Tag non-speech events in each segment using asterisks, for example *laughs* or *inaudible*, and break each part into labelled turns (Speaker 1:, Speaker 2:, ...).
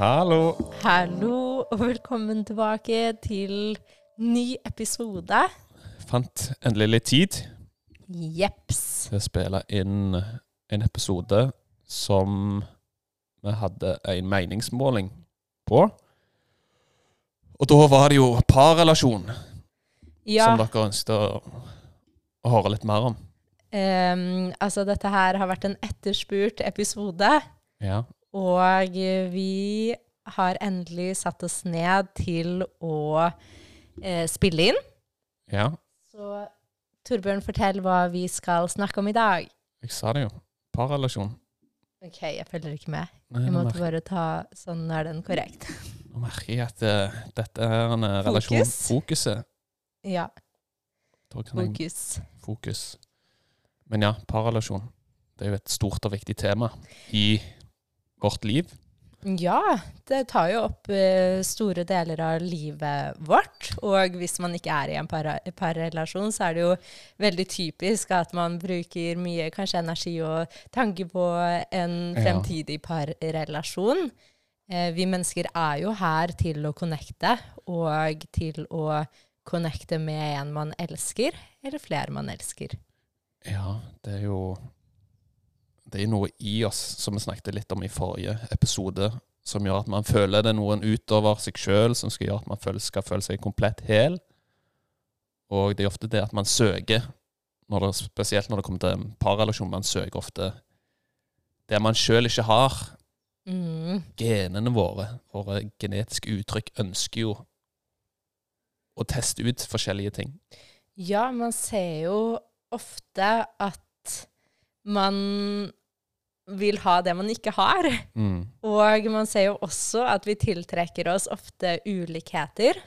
Speaker 1: Hallo.
Speaker 2: Hallo og velkommen tilbake til ny episode.
Speaker 1: Fant endelig litt tid
Speaker 2: Jepps.
Speaker 1: til å spille inn en episode som vi hadde en meningsmåling på. Og da var det jo parrelasjon
Speaker 2: Ja,
Speaker 1: som dere ønsket å, å høre litt mer om.
Speaker 2: Um, altså dette her har vært en etterspurt episode.
Speaker 1: Ja.
Speaker 2: Og vi har endelig satt oss ned til å eh, spille inn.
Speaker 1: ja.
Speaker 2: Så Torbjørn, fortell hva vi skal snakke om i dag.
Speaker 1: Jeg sa det jo. Parrelasjon.
Speaker 2: Ok, jeg følger ikke med.
Speaker 1: Nei,
Speaker 2: Jeg måtte bare ta Sånn er den korrekt.
Speaker 1: nå merker jeg at uh, dette er en uh, relasjon
Speaker 2: Fokus.
Speaker 1: Fokuset.
Speaker 2: Ja,
Speaker 1: kan jeg
Speaker 2: fokus.
Speaker 1: fokus. Men ja, parrelasjon. Det er jo et stort og viktig tema i vårt liv.
Speaker 2: Ja, det tar jo opp eh, store deler av livet vårt. Og hvis man ikke er i en parrelasjon, så er det jo veldig typisk at man bruker mye kanskje energi og tanke på en fremtidig parrelasjon. Eh, vi mennesker er jo her til å connecte, og til å connecte med en man elsker, eller flere man elsker.
Speaker 1: Ja, det er jo Det er noe i oss, som vi snakket litt om i forrige episode, som gjør at man føler det er noen utover seg sjøl som skal gjøre at man føler, skal føle seg komplett hel. Og det er ofte det at man søker, når det, spesielt når det kommer til en parrelasjon, man søker ofte det man sjøl ikke har.
Speaker 2: Mm.
Speaker 1: Genene våre, våre genetiske uttrykk, ønsker jo å teste ut forskjellige ting.
Speaker 2: Ja, man ser jo ofte at man vil ha det man ikke har.
Speaker 1: Mm.
Speaker 2: Og man ser jo også at vi tiltrekker oss ofte ulikheter.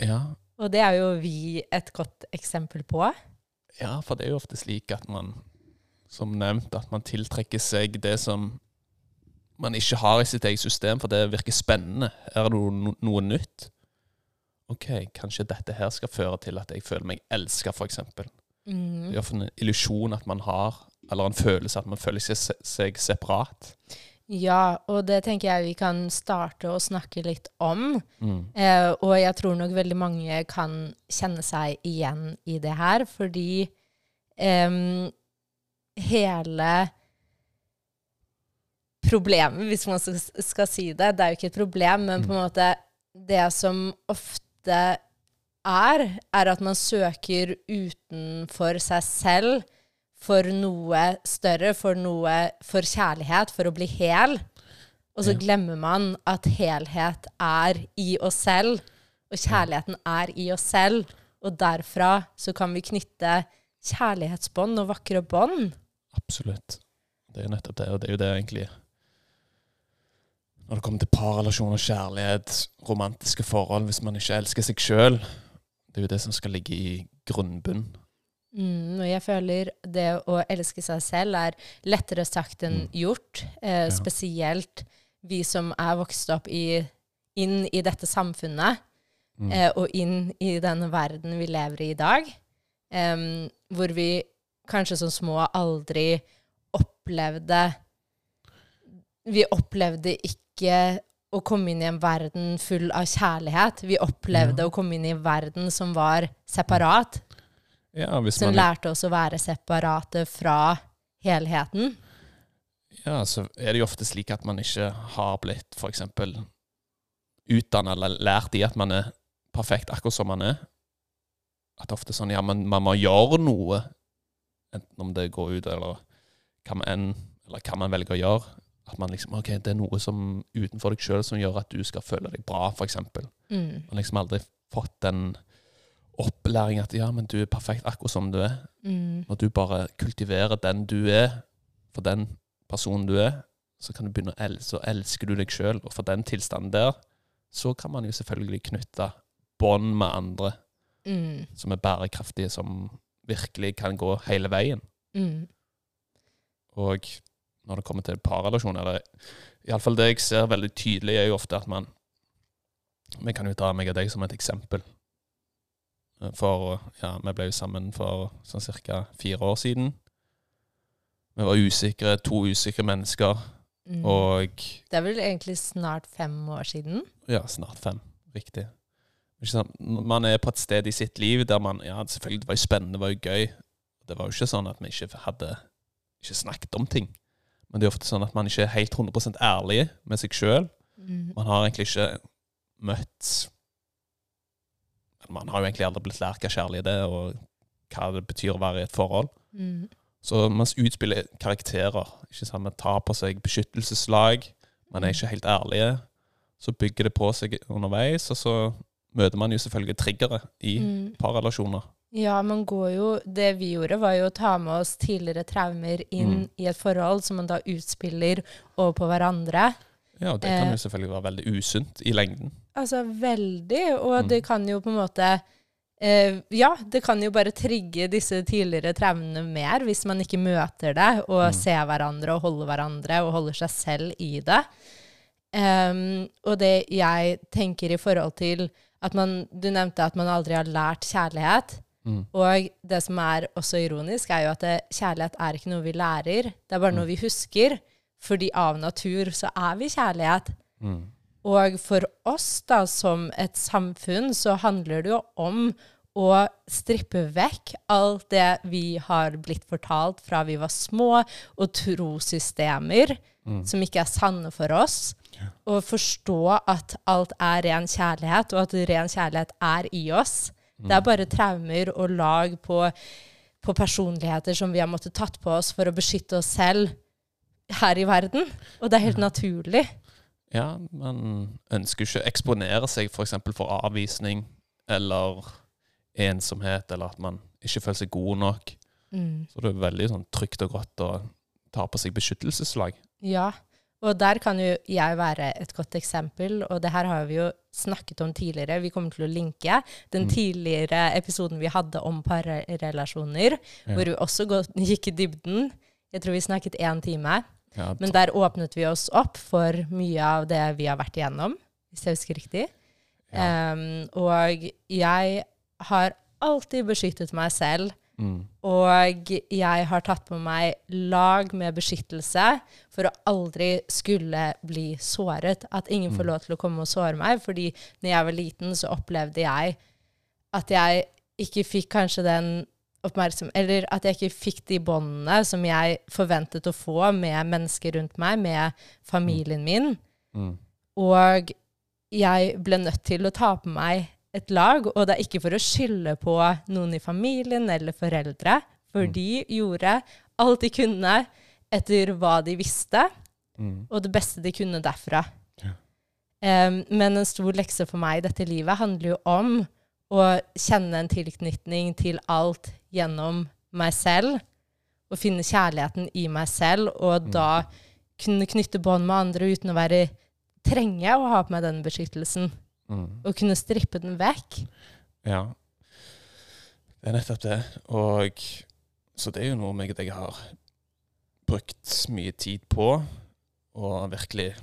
Speaker 1: Ja,
Speaker 2: Og det er jo vi et godt eksempel på.
Speaker 1: Ja, for det er jo ofte slik at man, som nevnt, at man tiltrekker seg det som man ikke har i sitt eget system, for det virker spennende. Er det noe, noe nytt. Ok, kanskje dette her skal føre til at jeg føler meg elska, f.eks. Det
Speaker 2: Mm.
Speaker 1: er ofte en illusjon at man har, eller en følelse at man føler seg, seg separat.
Speaker 2: Ja, og det tenker jeg vi kan starte å snakke litt om.
Speaker 1: Mm.
Speaker 2: Eh, og jeg tror nok veldig mange kan kjenne seg igjen i det her, fordi eh, hele problemet, hvis man skal, si det, det er jo ikke et problem, men på en måte det som ofte er, er at man søker utenfor seg selv for noe større, for noe for kjærlighet, for å bli hel. Og så
Speaker 1: Ja.
Speaker 2: glemmer man at helhet er i oss selv, og kjærligheten er i oss selv. Og derfra så kan vi knytte kjærlighetsbånd og vakre bånd.
Speaker 1: Absolutt. Det er jo nettopp det, og det er jo det egentlig Når det kommer til parrelasjoner, kjærlighet, romantiske forhold, hvis man ikke elsker seg sjøl, det er jo det som skal ligge i grunnbunnen.
Speaker 2: Mm, og jeg føler det å elske seg selv er lettere sagt enn
Speaker 1: Mm.
Speaker 2: gjort. Eh,
Speaker 1: Ja.
Speaker 2: Spesielt vi som er vokst opp i, inn i dette samfunnet.
Speaker 1: Mm.
Speaker 2: eh, og inn i denne verden vi lever i i dag, eh, hvor vi kanskje som små aldri opplevde Vi opplevde ikke å komme inn i en verden full av kjærlighet. Vi opplevde
Speaker 1: Ja.
Speaker 2: å komme inn i en verden som var separat,
Speaker 1: Ja,
Speaker 2: som
Speaker 1: man,
Speaker 2: lærte oss å være separate fra helheten.
Speaker 1: ja, så er det jo ofte slik at man ikke har blitt f.eks. utdanna eller lært i at man er perfekt akkurat som man er. At det er ofte sånn Ja, man, man må gjøre noe, enten om det går ut, eller hva man enn Eller hva man velger å gjøre. At man liksom OK, det er noe som utenfor deg sjøl som gjør at du skal føle deg bra, f.eks. Man
Speaker 2: Mm.
Speaker 1: har liksom aldri fått den opplæring at ja, men du er perfekt akkurat som du er.
Speaker 2: Mm.
Speaker 1: Når du bare kultiverer den du er, for den personen du er, så kan du begynne å elske, så elsker du deg sjøl. Og for den tilstanden der, så kan man jo selvfølgelig knytte bånd med andre
Speaker 2: Mm.
Speaker 1: som er bærekraftige, som virkelig kan gå hele veien.
Speaker 2: Mm.
Speaker 1: Og når det kommer til parrelasjoner, eller iallfall det jeg ser veldig tydelig, er jo ofte at man Vi kan jo ta meg og deg som et eksempel. For ja, vi ble jo sammen for sånn ca. fire år siden. Vi var usikre, to usikre mennesker,
Speaker 2: Mm.
Speaker 1: og
Speaker 2: Det er vel egentlig snart fem år siden.
Speaker 1: Ja, snart fem. Riktig. Ikke sant? Man er på et sted i sitt liv der man Ja, selvfølgelig, det var jo spennende, det var jo gøy. Det var jo ikke sånn at vi ikke hadde ikke snakket om ting. Men det er ofte sånn at man ikke er helt 100% ærlig med seg sjøl.
Speaker 2: Mm.
Speaker 1: Man har egentlig ikke møtt Man har jo egentlig aldri blitt lært hva kjærlighet er, og hva det betyr å være i et forhold.
Speaker 2: Mm.
Speaker 1: Så man utspiller karakterer. Ikke sant? Man tar på seg beskyttelseslag. Man er ikke helt ærlige. Så bygger det på seg underveis, og så møter man jo selvfølgelig triggere i
Speaker 2: Mm.
Speaker 1: parrelasjoner.
Speaker 2: Ja, man går jo Det vi gjorde, var jo å ta med oss tidligere traumer inn
Speaker 1: Mm.
Speaker 2: i et forhold som man da utspiller over på hverandre.
Speaker 1: Ja, og det kan
Speaker 2: Eh.
Speaker 1: jo selvfølgelig være veldig usunt i lengden.
Speaker 2: Altså veldig, og
Speaker 1: Mm.
Speaker 2: det kan jo på en måte eh, Ja, det kan jo bare trigge disse tidligere traumene mer hvis man ikke møter det og
Speaker 1: Mm.
Speaker 2: ser hverandre og holder hverandre og holder seg selv i det. Um, og det jeg tenker i forhold til at man Du nevnte at man aldri har lært kjærlighet.
Speaker 1: Mm.
Speaker 2: Og det som er også ironisk, er jo at det, kjærlighet er ikke noe vi lærer. Det er bare
Speaker 1: Mm.
Speaker 2: noe vi husker. Fordi av natur så er vi kjærlighet.
Speaker 1: Mm.
Speaker 2: Og for oss da, som et samfunn, så handler det jo om å strippe vekk alt det vi har blitt fortalt fra vi var små, og trossystemer
Speaker 1: Mm.
Speaker 2: som ikke er sanne for oss. Og forstå at alt er ren kjærlighet, og at ren kjærlighet er i oss. Det er bare traumer og lag på, på personligheter som vi har måttet tatt på oss for å beskytte oss selv her i verden. Og det er helt naturlig.
Speaker 1: Ja, man ønsker ikke å eksponere seg f.eks. For, for avvisning eller ensomhet, eller at man ikke føler seg god nok.
Speaker 2: Mm.
Speaker 1: Så det er veldig sånn trygt og godt å ta på seg beskyttelseslag.
Speaker 2: Ja, og der kan jo jeg være et godt eksempel, og det her har vi jo snakket om tidligere. Vi kommer til å linke den
Speaker 1: Mm.
Speaker 2: tidligere episoden vi hadde om parrelasjoner,
Speaker 1: Ja.
Speaker 2: hvor vi også gikk i dybden. Jeg tror vi snakket én time,
Speaker 1: Ja,
Speaker 2: men der åpnet vi oss opp for mye av det vi har vært igjennom, hvis jeg husker riktig.
Speaker 1: ja.
Speaker 2: Um, og jeg har alltid beskyttet meg selv
Speaker 1: Mm.
Speaker 2: og jeg har tatt på meg lag med beskyttelse for å aldri skulle bli såret. At ingen får
Speaker 1: Mm.
Speaker 2: lov til å komme og såre meg. Fordi når jeg var liten, så opplevde jeg at jeg ikke fikk kanskje den oppmerksom... Eller at jeg ikke fikk de båndene som jeg forventet å få med mennesker rundt meg, med familien min.
Speaker 1: Mm.
Speaker 2: Og jeg ble nødt til å ta på meg et lag, og det er ikke for å skylde på noen i familien eller foreldre, for
Speaker 1: Mm.
Speaker 2: de gjorde alt de kunne etter hva de visste,
Speaker 1: Mm.
Speaker 2: og det beste de kunne derfra.
Speaker 1: Ja.
Speaker 2: Um, men en stor lekse for meg i dette livet handler jo om å kjenne en tilknytning til alt gjennom meg selv, og finne kjærligheten i meg selv, og
Speaker 1: Mm.
Speaker 2: da kunne knytte bånd med andre uten å være trenge å ha på meg den beskyttelsen,
Speaker 1: Mm.
Speaker 2: og kunne strippe den vekk.
Speaker 1: Ja. Det er nettopp det. Og så det er jo noe meg og deg har brukt mye tid på. Å virkelig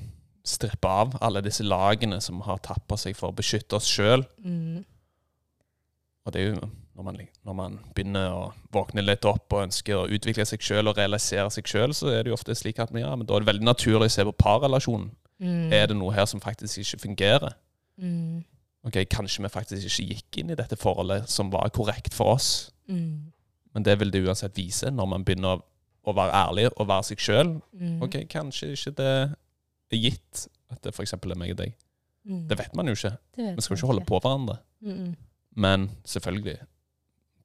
Speaker 1: strippe av alle disse lagene som har tappa seg for å beskytte oss sjøl.
Speaker 2: Mm.
Speaker 1: Og det er jo når man, når man begynner å våkne litt opp og ønsker å utvikle seg sjøl og realisere seg sjøl, så er det jo ofte slik at ja, men da er det veldig naturlig å se på parrelasjonen.
Speaker 2: Mm.
Speaker 1: Er det noe her som faktisk ikke fungerer?
Speaker 2: Mm.
Speaker 1: Ok, Kanskje vi faktisk ikke gikk inn i dette forholdet som var korrekt for oss.
Speaker 2: Mm.
Speaker 1: Men det vil det uansett vise når man begynner å, være ærlig og være seg sjøl.
Speaker 2: Mm.
Speaker 1: Ok, kanskje ikke det er gitt at det f.eks. er meg og deg.
Speaker 2: Mm.
Speaker 1: Det vet man jo ikke. Vi skal jo ikke holde på hverandre. Men selvfølgelig,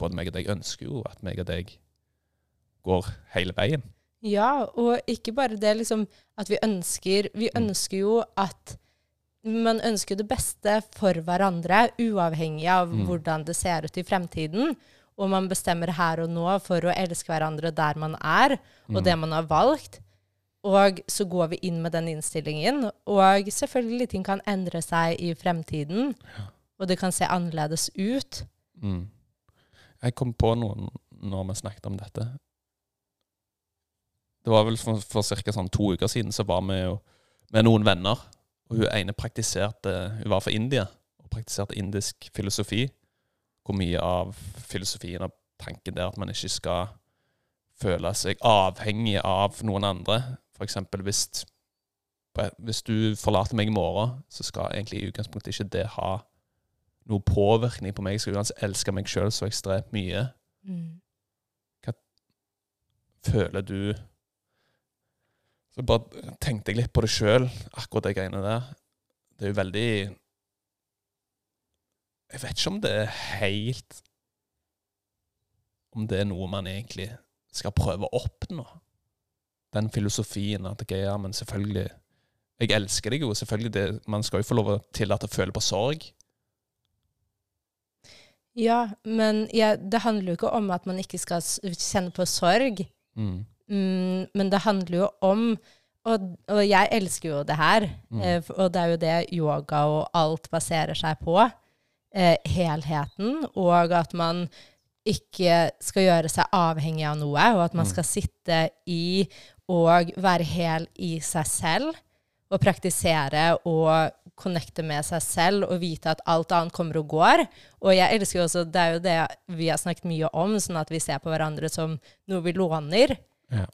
Speaker 1: både meg og deg ønsker jo at meg og deg går hele veien.
Speaker 2: Ja, og ikke bare det liksom at vi ønsker Vi
Speaker 1: Mm.
Speaker 2: ønsker jo at Man ønsker det beste for hverandre, uavhengig av
Speaker 1: Mm.
Speaker 2: hvordan det ser ut i fremtiden. Og man bestemmer her og nå for å elske hverandre der man er, og
Speaker 1: Mm.
Speaker 2: det man har valgt. Og så går vi inn med den innstillingen. Og selvfølgelig ting kan endre seg i fremtiden. og det kan se annerledes ut.
Speaker 1: Mm. Jeg kom på noe når vi snakket om dette. Det var vel for, for ca. Sånn to uker siden så var vi jo med noen venner. Og hun ene praktiserte Hun var fra India og praktiserte indisk filosofi. Hvor mye av filosofien og tanken der at man ikke skal føle seg avhengig av noen andre. Eksempel hvis, hvis du forlater meg i morgen, så skal egentlig i utgangspunktet ikke det ha noe påvirkning på meg. Jeg skal uansett elske meg sjøl så ekstremt mye.
Speaker 2: Mm.
Speaker 1: Hva føler du Så bare tenkte jeg litt på det sjøl, akkurat de greiene der. Det er jo veldig Jeg vet ikke om det er helt Om det er noe man egentlig skal prøve å oppnå. Den filosofien at jeg, ja, men selvfølgelig Jeg elsker deg jo, selvfølgelig. Det, man skal jo få lov til at å føle på sorg.
Speaker 2: Ja, men ja, det handler jo ikke om at man ikke skal kjenne på sorg.
Speaker 1: Mm.
Speaker 2: Mm, men det handler jo om og, og jeg elsker jo det her,
Speaker 1: Mm.
Speaker 2: eh, og det er jo det yoga og alt baserer seg på. Eh, helheten, og at man ikke skal gjøre seg avhengig av noe, og at man
Speaker 1: Mm.
Speaker 2: skal sitte i og være hel i seg selv, og praktisere og connecte med seg selv og vite at alt annet kommer og går. Og jeg elsker jo også, det er jo det vi har snakket mye om, sånn at vi ser på hverandre som noe vi låner,
Speaker 1: Ja.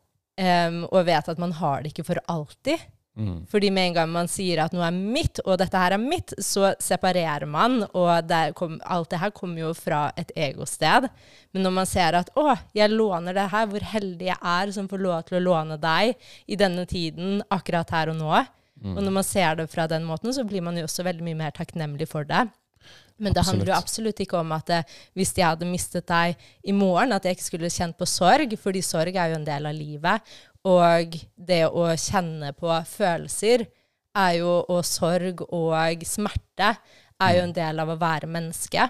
Speaker 2: um, og vet at man har det ikke for alltid.
Speaker 1: Mm.
Speaker 2: Fordi med en gang man sier at noe er mitt, og dette her er mitt, så separerer man, og kom, alt det her kommer jo fra et egosted. Men når man ser at 'å, jeg låner det her, hvor heldig jeg er som får lov til å låne deg i denne tiden, akkurat her og nå',
Speaker 1: Mm.
Speaker 2: og når man ser det fra den måten, så blir man jo også veldig mye mer takknemlig for det. Men det handler jo absolutt ikke om at eh, hvis jeg hadde mistet deg i morgen, at jeg ikke skulle kjent på sorg, fordi sorg er jo en del av livet. Og det å kjenne på følelser er jo, og sorg og smerte er jo en del av å være menneske.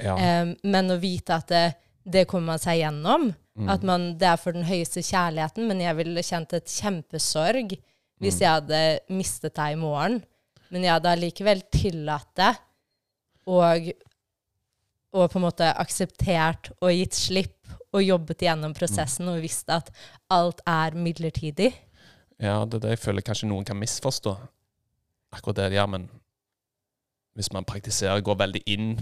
Speaker 1: Ja.
Speaker 2: Um, men å vite at det, det kommer man seg gjennom,
Speaker 1: Mm.
Speaker 2: at man, det er for den høyeste kjærligheten, men jeg ville kjent et kjempesorg hvis
Speaker 1: Mm.
Speaker 2: jeg hadde mistet deg i morgen. Men jeg hadde allikevel tillatt det, og, og på en måte akseptert og gitt slipp, og jobbet gjennom prosessen og visst at alt er midlertidig.
Speaker 1: Ja, det er det jeg føler kanskje noen kan misforstå. Akkurat det, ja, men hvis man praktiserer, går veldig inn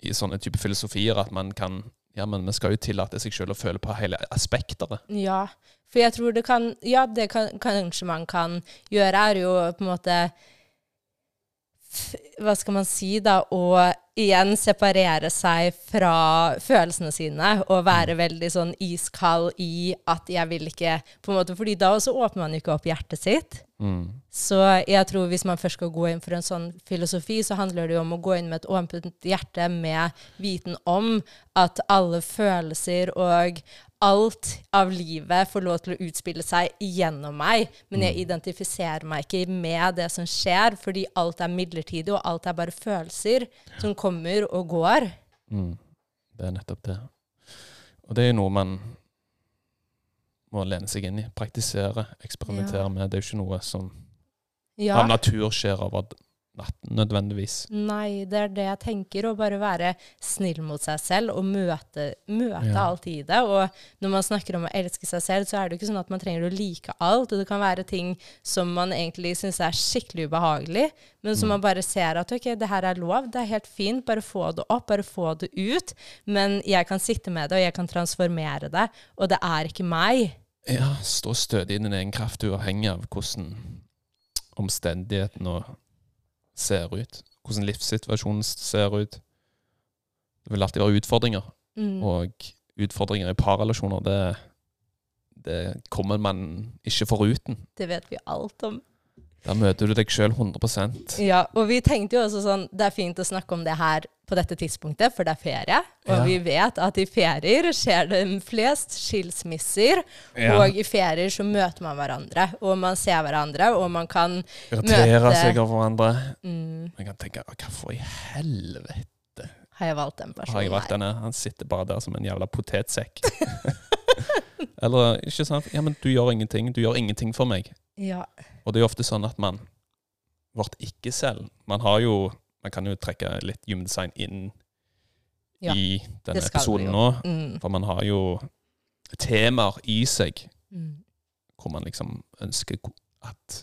Speaker 1: i sånne type filosofier, at man kan Ja, men vi skal jo tillate seg selv å føle på hele aspekteret.
Speaker 2: Ja, for jeg tror det kan Ja, det kan, kanskje man kan gjøre, er jo på en måte Hva skal man si, da? Å igjen separere seg fra følelsene sine og være veldig sånn iskald i at jeg vil ikke på en måte, fordi da også åpner man jo ikke opp hjertet sitt.
Speaker 1: Mm.
Speaker 2: Så jeg tror hvis man først skal gå inn for en sånn filosofi, så handler det jo om å gå inn med et åpent hjerte med viten om at alle følelser og alt av livet får lov til å utspille seg gjennom meg, men jeg identifiserer meg ikke med det som skjer, fordi alt er midlertidig, og alt er bare følelser som kommer og går.
Speaker 1: Mm. Det er nettopp det. Og det er jo noe man må lene seg inn i. Praktisere, eksperimentere
Speaker 2: Ja.
Speaker 1: med. Det er jo ikke noe som
Speaker 2: Ja.
Speaker 1: av natur skjer over nødvendigvis.
Speaker 2: Nei, det er det jeg tenker. Å bare være snill mot seg selv og møte, møte
Speaker 1: Ja.
Speaker 2: alt i det. Og når man snakker om å elske seg selv, så er det jo ikke sånn at man trenger å like alt. Og det kan være ting som man egentlig syns er skikkelig ubehagelig, men som
Speaker 1: Mm.
Speaker 2: man bare ser at ok, det her er lov, det er helt fint, bare få det opp, bare få det ut. Men jeg kan sitte med det, og jeg kan transformere det, og det er ikke meg.
Speaker 1: Ja, stå stødig i din egen kraft, uavhengig av hvordan omstendighetene ser ut. Hvordan livssituasjonen ser ut. Det vil alltid være utfordringer,
Speaker 2: Mm.
Speaker 1: og utfordringer i parrelasjoner, det, det kommer man ikke foruten.
Speaker 2: Det vet vi alt om.
Speaker 1: Der møter du deg sjøl 100%
Speaker 2: Ja, og vi tenkte jo også sånn, det er fint å snakke om det her på dette tidspunktet, for det er ferie. Og
Speaker 1: Ja.
Speaker 2: vi vet at i ferier skjer det flest skilsmisser,
Speaker 1: Ja.
Speaker 2: og i ferier så møter man hverandre, og man ser hverandre, og man kan
Speaker 1: Irritere
Speaker 2: møte-
Speaker 1: seg over hverandre.
Speaker 2: mm,
Speaker 1: Man kan tenke Hvorfor i helvete
Speaker 2: Har jeg valgt den personen?
Speaker 1: har jeg valgt denne? Han sitter bare der som en jævla potetsekk. *laughs* Eller ikke sant? Ja, men du gjør ingenting. Du gjør ingenting for meg.
Speaker 2: Ja.
Speaker 1: Og det er jo ofte sånn at man Vårt ikke-selv Man har jo Man kan jo trekke litt human design inn
Speaker 2: Ja,
Speaker 1: i denne episoden nå.
Speaker 2: Mm.
Speaker 1: For man har jo temaer i seg
Speaker 2: Mm.
Speaker 1: hvor man liksom ønsker at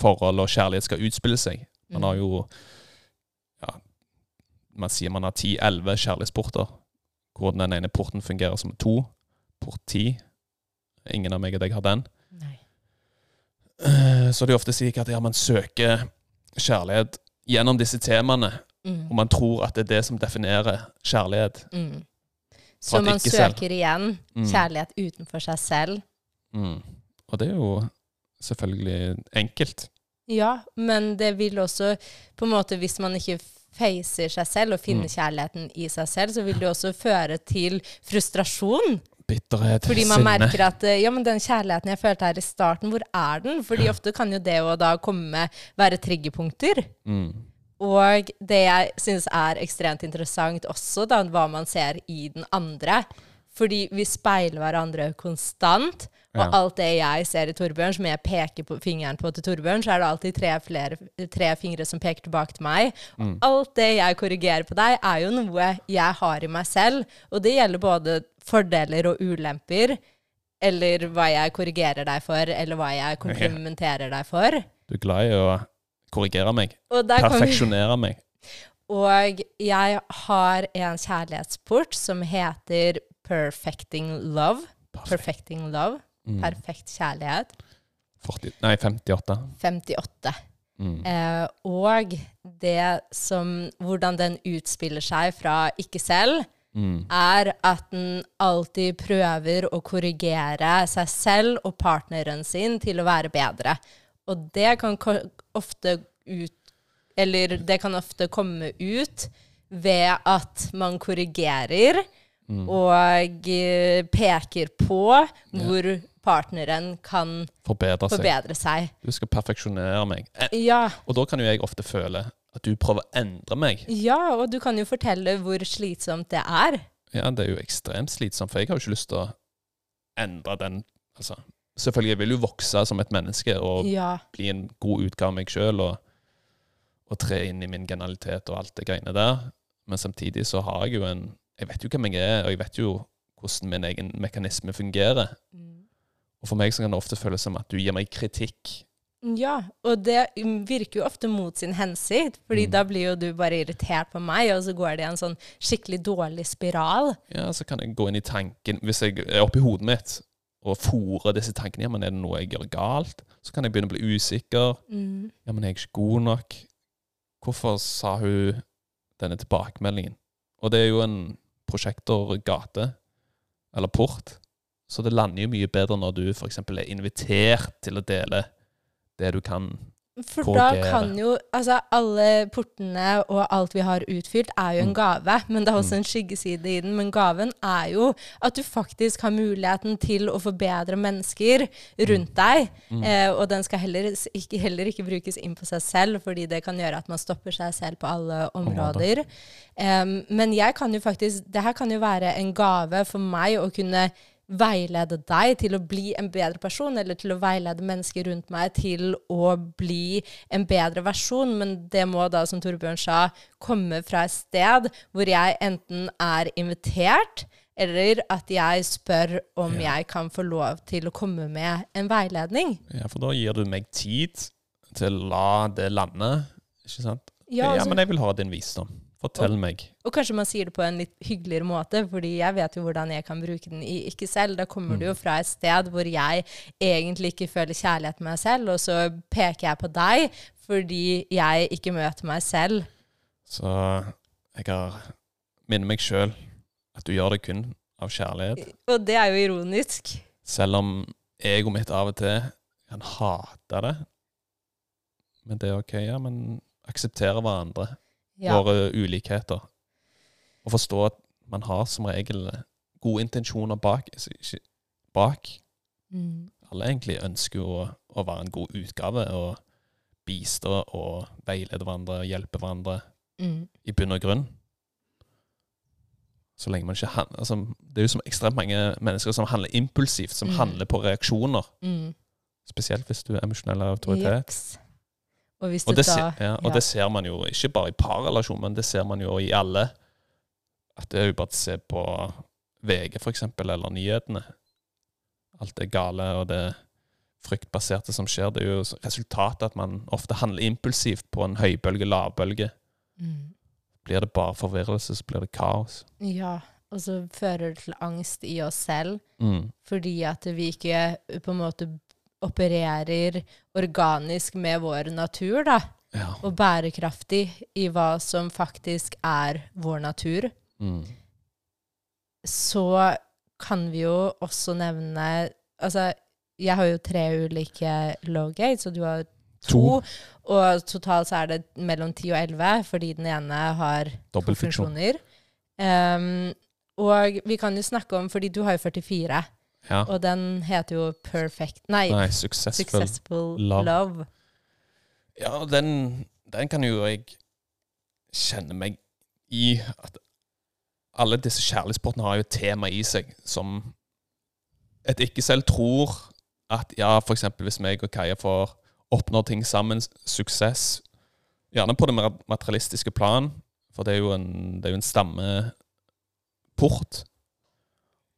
Speaker 1: forhold og kjærlighet skal utspille seg. Man har
Speaker 2: Mm.
Speaker 1: jo ja, Man sier man har ti-elleve kjærlighetsporter, hvor den ene porten fungerer som to. Port ti. Ingen av meg og deg har den.
Speaker 2: Nei.
Speaker 1: Eh, Så det er ofte slik at ja, man søker kjærlighet gjennom disse temaene,
Speaker 2: Mm.
Speaker 1: og man tror at det er det som definerer kjærlighet.
Speaker 2: Mm. Så man søker igjen
Speaker 1: Mm.
Speaker 2: kjærlighet utenfor seg selv.
Speaker 1: Mm. Og det er jo selvfølgelig enkelt.
Speaker 2: Ja, men det vil også på en måte Hvis man ikke facer seg selv og finner
Speaker 1: Mm.
Speaker 2: kjærligheten i seg selv, så vil det også føre til frustrasjon.
Speaker 1: Bitterhet,
Speaker 2: Fordi man
Speaker 1: sinne.
Speaker 2: merker at eh, ja, men den kjærligheten jeg følte her i starten, hvor er den? Fordi ofte kan jo det å da komme være triggerpunkter.
Speaker 1: Mm.
Speaker 2: Og det jeg syns er ekstremt interessant også, da, hva man ser i den andre. Fordi vi speiler hverandre konstant. Og
Speaker 1: Ja.
Speaker 2: alt det jeg ser i Torbjørn, som jeg peker på fingeren på til Torbjørn, så er det alltid tre, flere, tre fingre som peker tilbake til meg.
Speaker 1: Mm.
Speaker 2: Alt det jeg korrigerer på deg, er jo noe jeg har i meg selv. Og det gjelder både fordeler og ulemper. Eller hva jeg korrigerer deg for, eller hva jeg komplimenterer deg for.
Speaker 1: Du er glad i å korrigere meg, perfeksjonere meg.
Speaker 2: Og jeg har en kjærlighetsport som heter Perfecting Love. Perfecting Love.
Speaker 1: Mm.
Speaker 2: Perfekt kjærlighet.
Speaker 1: 40, nei, 58.
Speaker 2: 58.
Speaker 1: Mm.
Speaker 2: Eh, og det som Hvordan den utspiller seg fra ikke selv,
Speaker 1: Mm.
Speaker 2: er at den alltid prøver å korrigere seg selv og partneren sin til å være bedre. Og det kan ofte ut Eller det kan ofte komme ut ved at man korrigerer
Speaker 1: Mm.
Speaker 2: og eh, peker på hvor partneren kan
Speaker 1: Forbedre seg.
Speaker 2: forbedre seg.
Speaker 1: Du skal perfeksjonere meg. Eh,
Speaker 2: Ja,
Speaker 1: Og da kan jo jeg ofte føle at du prøver å endre meg.
Speaker 2: ja, og du kan jo fortelle hvor slitsomt det er.
Speaker 1: Ja, det er jo ekstremt slitsomt, for jeg har jo ikke lyst til å endre den Altså, selvfølgelig, jeg vil jo vokse som et menneske og
Speaker 2: Ja.
Speaker 1: bli en god utgave av meg sjøl og, og tre inn i min genialitet og alt det greiene der. Men samtidig så har jeg jo en Jeg vet jo hvem jeg er, og jeg vet jo hvordan min egen mekanisme fungerer.
Speaker 2: Mm.
Speaker 1: Og for meg så kan det ofte føles som at du gir meg kritikk.
Speaker 2: Ja, og det virker jo ofte mot sin hensikt, fordi
Speaker 1: Mm.
Speaker 2: da blir jo du bare irritert på meg, og så går det i en sånn skikkelig dårlig spiral.
Speaker 1: Ja, så kan jeg gå inn i tanken Hvis jeg er oppi hodet mitt og fòrer disse tankene Ja, men er det noe jeg gjør galt? Så kan jeg begynne å bli usikker. Ja, men er jeg ikke god nok? Hvorfor sa hun denne tilbakemeldingen? Og det er jo en prosjektorgate, eller port, så det lander jo mye bedre når du f.eks. er invitert til å dele det du kan.
Speaker 2: For da kan jo Altså, alle portene og alt vi har utfylt, er jo en
Speaker 1: Mm.
Speaker 2: gave, men det er også en skyggeside i den. Men gaven er jo at du faktisk har muligheten til å forbedre mennesker rundt deg.
Speaker 1: Mm.
Speaker 2: Eh, og den skal heller ikke, heller ikke brukes inn på seg selv, fordi det kan gjøre at man stopper seg selv på alle områder. Em, men jeg kan jo faktisk Det her kan jo være en gave for meg å kunne veilede deg til å bli en bedre person, eller til å veilede mennesker rundt meg til å bli en bedre versjon. Men det må da, som Torbjørn sa, komme fra et sted hvor jeg enten er invitert, eller at jeg spør om
Speaker 1: Ja.
Speaker 2: jeg kan få lov til å komme med en veiledning.
Speaker 1: Ja, for da gir du meg tid til å la det lande. Ikke sant?
Speaker 2: Ja,
Speaker 1: ja
Speaker 2: altså-
Speaker 1: men jeg vil ha din visdom. Fortell meg.
Speaker 2: Og kanskje man sier det på en litt hyggeligere måte, fordi jeg vet jo hvordan jeg kan bruke den i ikke selv. Da kommer du jo fra et sted hvor jeg egentlig ikke føler kjærlighet med meg selv, og så peker jeg på deg fordi jeg ikke møter meg selv.
Speaker 1: Så jeg har minner meg sjøl at du gjør det kun av kjærlighet.
Speaker 2: Og det er jo ironisk.
Speaker 1: Selv om egoet mitt av og til kan hate det. Men det er OK, ja, men akseptere hverandre.
Speaker 2: Ja.
Speaker 1: Våre ulikheter. Og forstå at man har som regel gode intensjoner bak. bak.
Speaker 2: Mm.
Speaker 1: Alle egentlig ønsker jo å, å være en god utgave og bistå og veilede hverandre og hjelpe hverandre
Speaker 2: Mm.
Speaker 1: i bunn og grunn. Så lenge man ikke handler, altså, Det er jo som ekstremt mange mennesker som handler impulsivt, som
Speaker 2: Mm.
Speaker 1: handler på reaksjoner.
Speaker 2: Mm.
Speaker 1: Spesielt hvis du er emosjonell autoritet.
Speaker 2: Jeps. Og
Speaker 1: Og,
Speaker 2: du
Speaker 1: det,
Speaker 2: da
Speaker 1: ja, og
Speaker 2: ja.
Speaker 1: det ser man jo ikke bare i parrelasjon, men det ser man jo i alle. At det er jo bare å se på VG, for eksempel, eller nyhetene. Alt det gale og det fryktbaserte som skjer, det er jo resultatet at man ofte handler impulsivt på en høybølge, lavbølge.
Speaker 2: Mm.
Speaker 1: Blir det bare forvirrelse, så blir det kaos.
Speaker 2: Ja, og så fører det til angst i oss selv,
Speaker 1: Mm.
Speaker 2: fordi at vi ikke på en måte opererer organisk med vår natur, da.
Speaker 1: Ja.
Speaker 2: Og bærekraftig i hva som faktisk er vår natur.
Speaker 1: Mm.
Speaker 2: Så kan vi jo også nevne Altså, jeg har jo tre ulike low gates, og du har to.
Speaker 1: To.
Speaker 2: Og totalt så er det mellom 10 og 11, fordi den ene har to funksjoner. Um, og vi kan jo snakke om, fordi du har jo 44,
Speaker 1: Ja.
Speaker 2: og den heter jo Perfect Nei,
Speaker 1: Nei, successful.
Speaker 2: Successful
Speaker 1: love.
Speaker 2: Love.
Speaker 1: Ja, den, den kan jo jeg kjenne meg i at alle disse kjærlighetssportene har jo et tema i seg som et ikke selv tror at ja, eksempel hvis meg og Kaja får oppnå ting sammen, suksess, gjerne på det materialistiske plan, for det er jo en, det er jo en stammeport.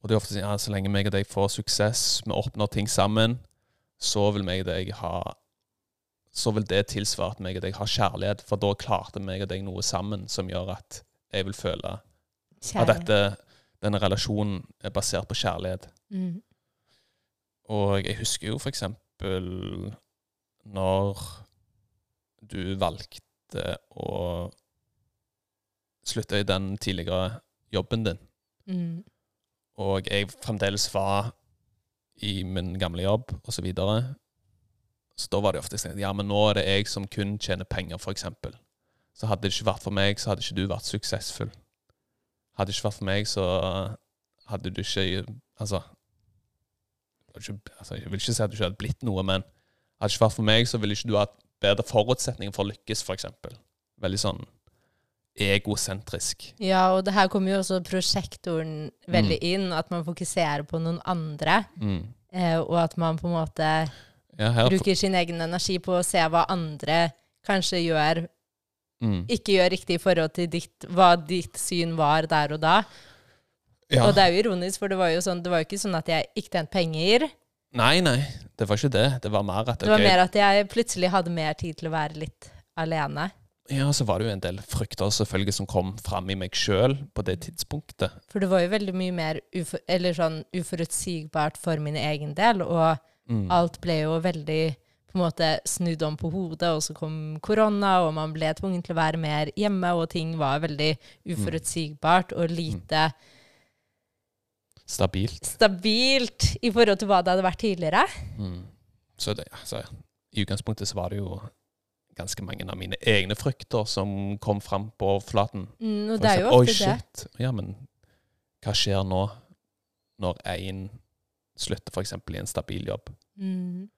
Speaker 1: Og det er ofte sånn, ja, så lenge meg og deg får suksess, vi oppnår ting sammen, så vil meg og deg ha så vil det tilsvare at meg og deg har kjærlighet, for da klarte meg og deg noe sammen som gjør at jeg vil føle at dette, denne relasjonen er basert på kjærlighet.
Speaker 2: Mm.
Speaker 1: Og jeg husker jo for eksempel når du valgte å slutte i den tidligere jobben din,
Speaker 2: Mm.
Speaker 1: Og jeg fremdeles var i min gamle jobb, og så videre. Så da var det ofte sånn Ja, men nå er det jeg som kun tjener penger, eksempel. Så hadde det ikke vært for meg, så hadde ikke du vært suksessfull. Hadde det ikke vært for meg, så hadde du ikke Altså, ikke, altså Jeg vil ikke si at du ikke hadde blitt noe, men hadde det ikke vært for meg, så ville ikke du hatt bedre forutsetninger for å lykkes, eksempel. Veldig sånn egosentrisk.
Speaker 2: Ja, og det her kommer jo også prosjektoren veldig inn, at man fokuserer på noen andre,
Speaker 1: Mm.
Speaker 2: eh, og at man på en måte
Speaker 1: Ja,
Speaker 2: bruker sin egen energi på å se hva andre kanskje gjør,
Speaker 1: mm.
Speaker 2: ikke gjør riktig i forhold til ditt, hva ditt syn var der og da.
Speaker 1: ja.
Speaker 2: Og det er jo ironisk, for det var jo sånn, det var jo ikke sånn at jeg ikke tjente penger.
Speaker 1: Nei, nei, det var ikke det. Det var mer at
Speaker 2: Det var mer at jeg plutselig hadde mer tid til å være litt alene.
Speaker 1: Ja, så var det jo en del frykter selvfølgelig som kom fram i meg sjøl på det tidspunktet.
Speaker 2: For det var jo veldig mye mer ufor, eller sånn uforutsigbart for min egen del, og
Speaker 1: Mm.
Speaker 2: alt ble jo veldig på en måte snudd om på hodet, og så kom korona, og man ble tvunget til å være mer hjemme, og ting var veldig uforutsigbart og lite
Speaker 1: Stabilt.
Speaker 2: stabilt i forhold til hva det hadde vært tidligere.
Speaker 1: Mm. Så det, altså, i utgangspunktet så var det jo ganske mange av mine egne frykter som kom fram på overflaten.
Speaker 2: Mm, og det er jo ofte
Speaker 1: Oi,
Speaker 2: det.
Speaker 1: shit. Ja, men hva skjer nå når én slutter f.eks. i en stabil jobb?
Speaker 2: Mm.